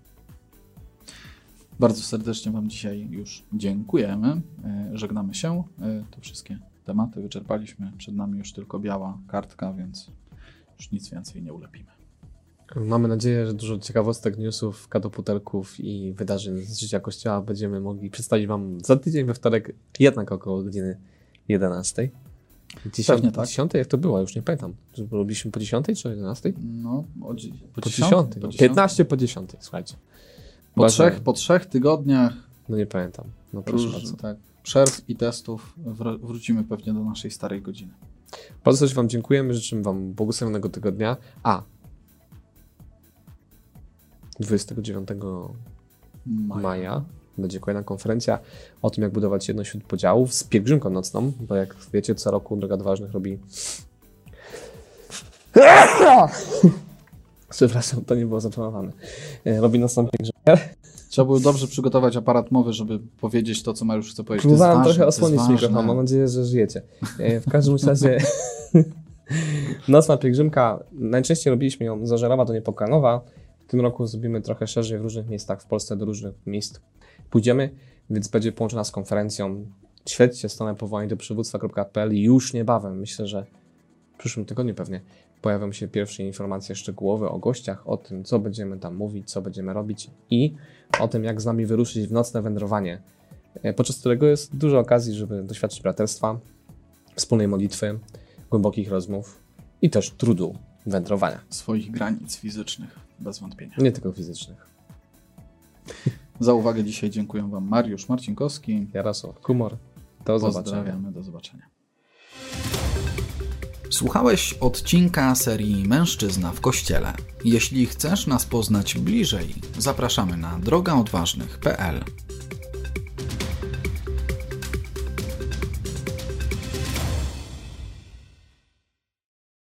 Bardzo serdecznie Wam dzisiaj już dziękujemy. E, Żegnamy się. E, To wszystkie tematy wyczerpaliśmy. Przed nami już tylko biała kartka, więc już nic więcej nie ulepimy. Mamy nadzieję, że dużo ciekawostek, newsów, kadoputelków i wydarzeń z życia kościoła będziemy mogli przedstawić Wam za tydzień we wtorek, jednak około godziny 11. 10, Pewnie tak. 10? Jak to było? Już nie pamiętam. Robiliśmy po 10 czy o 11? No, o, dzi- Po, po 10. 10. no, 15 po 10, słuchajcie. Po trzech, po trzech tygodniach No nie pamiętam. No proszę róż, bardzo. tak, przerw i testów wr- wrócimy pewnie do naszej starej godziny. Bardzo serdecznie Wam dziękujemy, życzymy Wam błogosławionego tygodnia. A 29 maja będzie kolejna konferencja o tym, jak budować jedność wśród podziałów z pielgrzymką nocną, bo jak wiecie, co roku Droga Odważnych robi... Przepraszam, to nie było zaplanowane. E, Robi nocną pielgrzymkę. Trzeba było dobrze przygotować aparat mowy, żeby powiedzieć to, co Mariusz chce powiedzieć. Próbowałem trochę osłonić mikrofon, mam nadzieję, że żyjecie. E, W każdym razie nocna pielgrzymka, najczęściej robiliśmy ją z Ożerowa do Niepokanowa. W tym roku zrobimy trochę szerzej w różnych miejscach w Polsce, do różnych miejsc pójdziemy, więc będzie połączona z konferencją. Śledźcie stronę powołanie do przywództwa.pl już niebawem, myślę, że w przyszłym tygodniu pewnie pojawią się pierwsze informacje szczegółowe o gościach, o tym, co będziemy tam mówić, co będziemy robić i o tym, jak z nami wyruszyć w nocne wędrowanie e, podczas którego jest dużo okazji, żeby doświadczyć braterstwa, wspólnej modlitwy, głębokich rozmów i też trudu wędrowania, Swoich granic fizycznych, bez wątpienia. nie tylko fizycznych. Za uwagę dzisiaj dziękuję Wam Mariusz Marcinkowski. Jarosław Kumor, do zobaczenia. Pozdrawiamy, do zobaczenia. Słuchałeś odcinka serii Mężczyzna w Kościele. Jeśli chcesz nas poznać bliżej, zapraszamy na drogaodważnych.pl.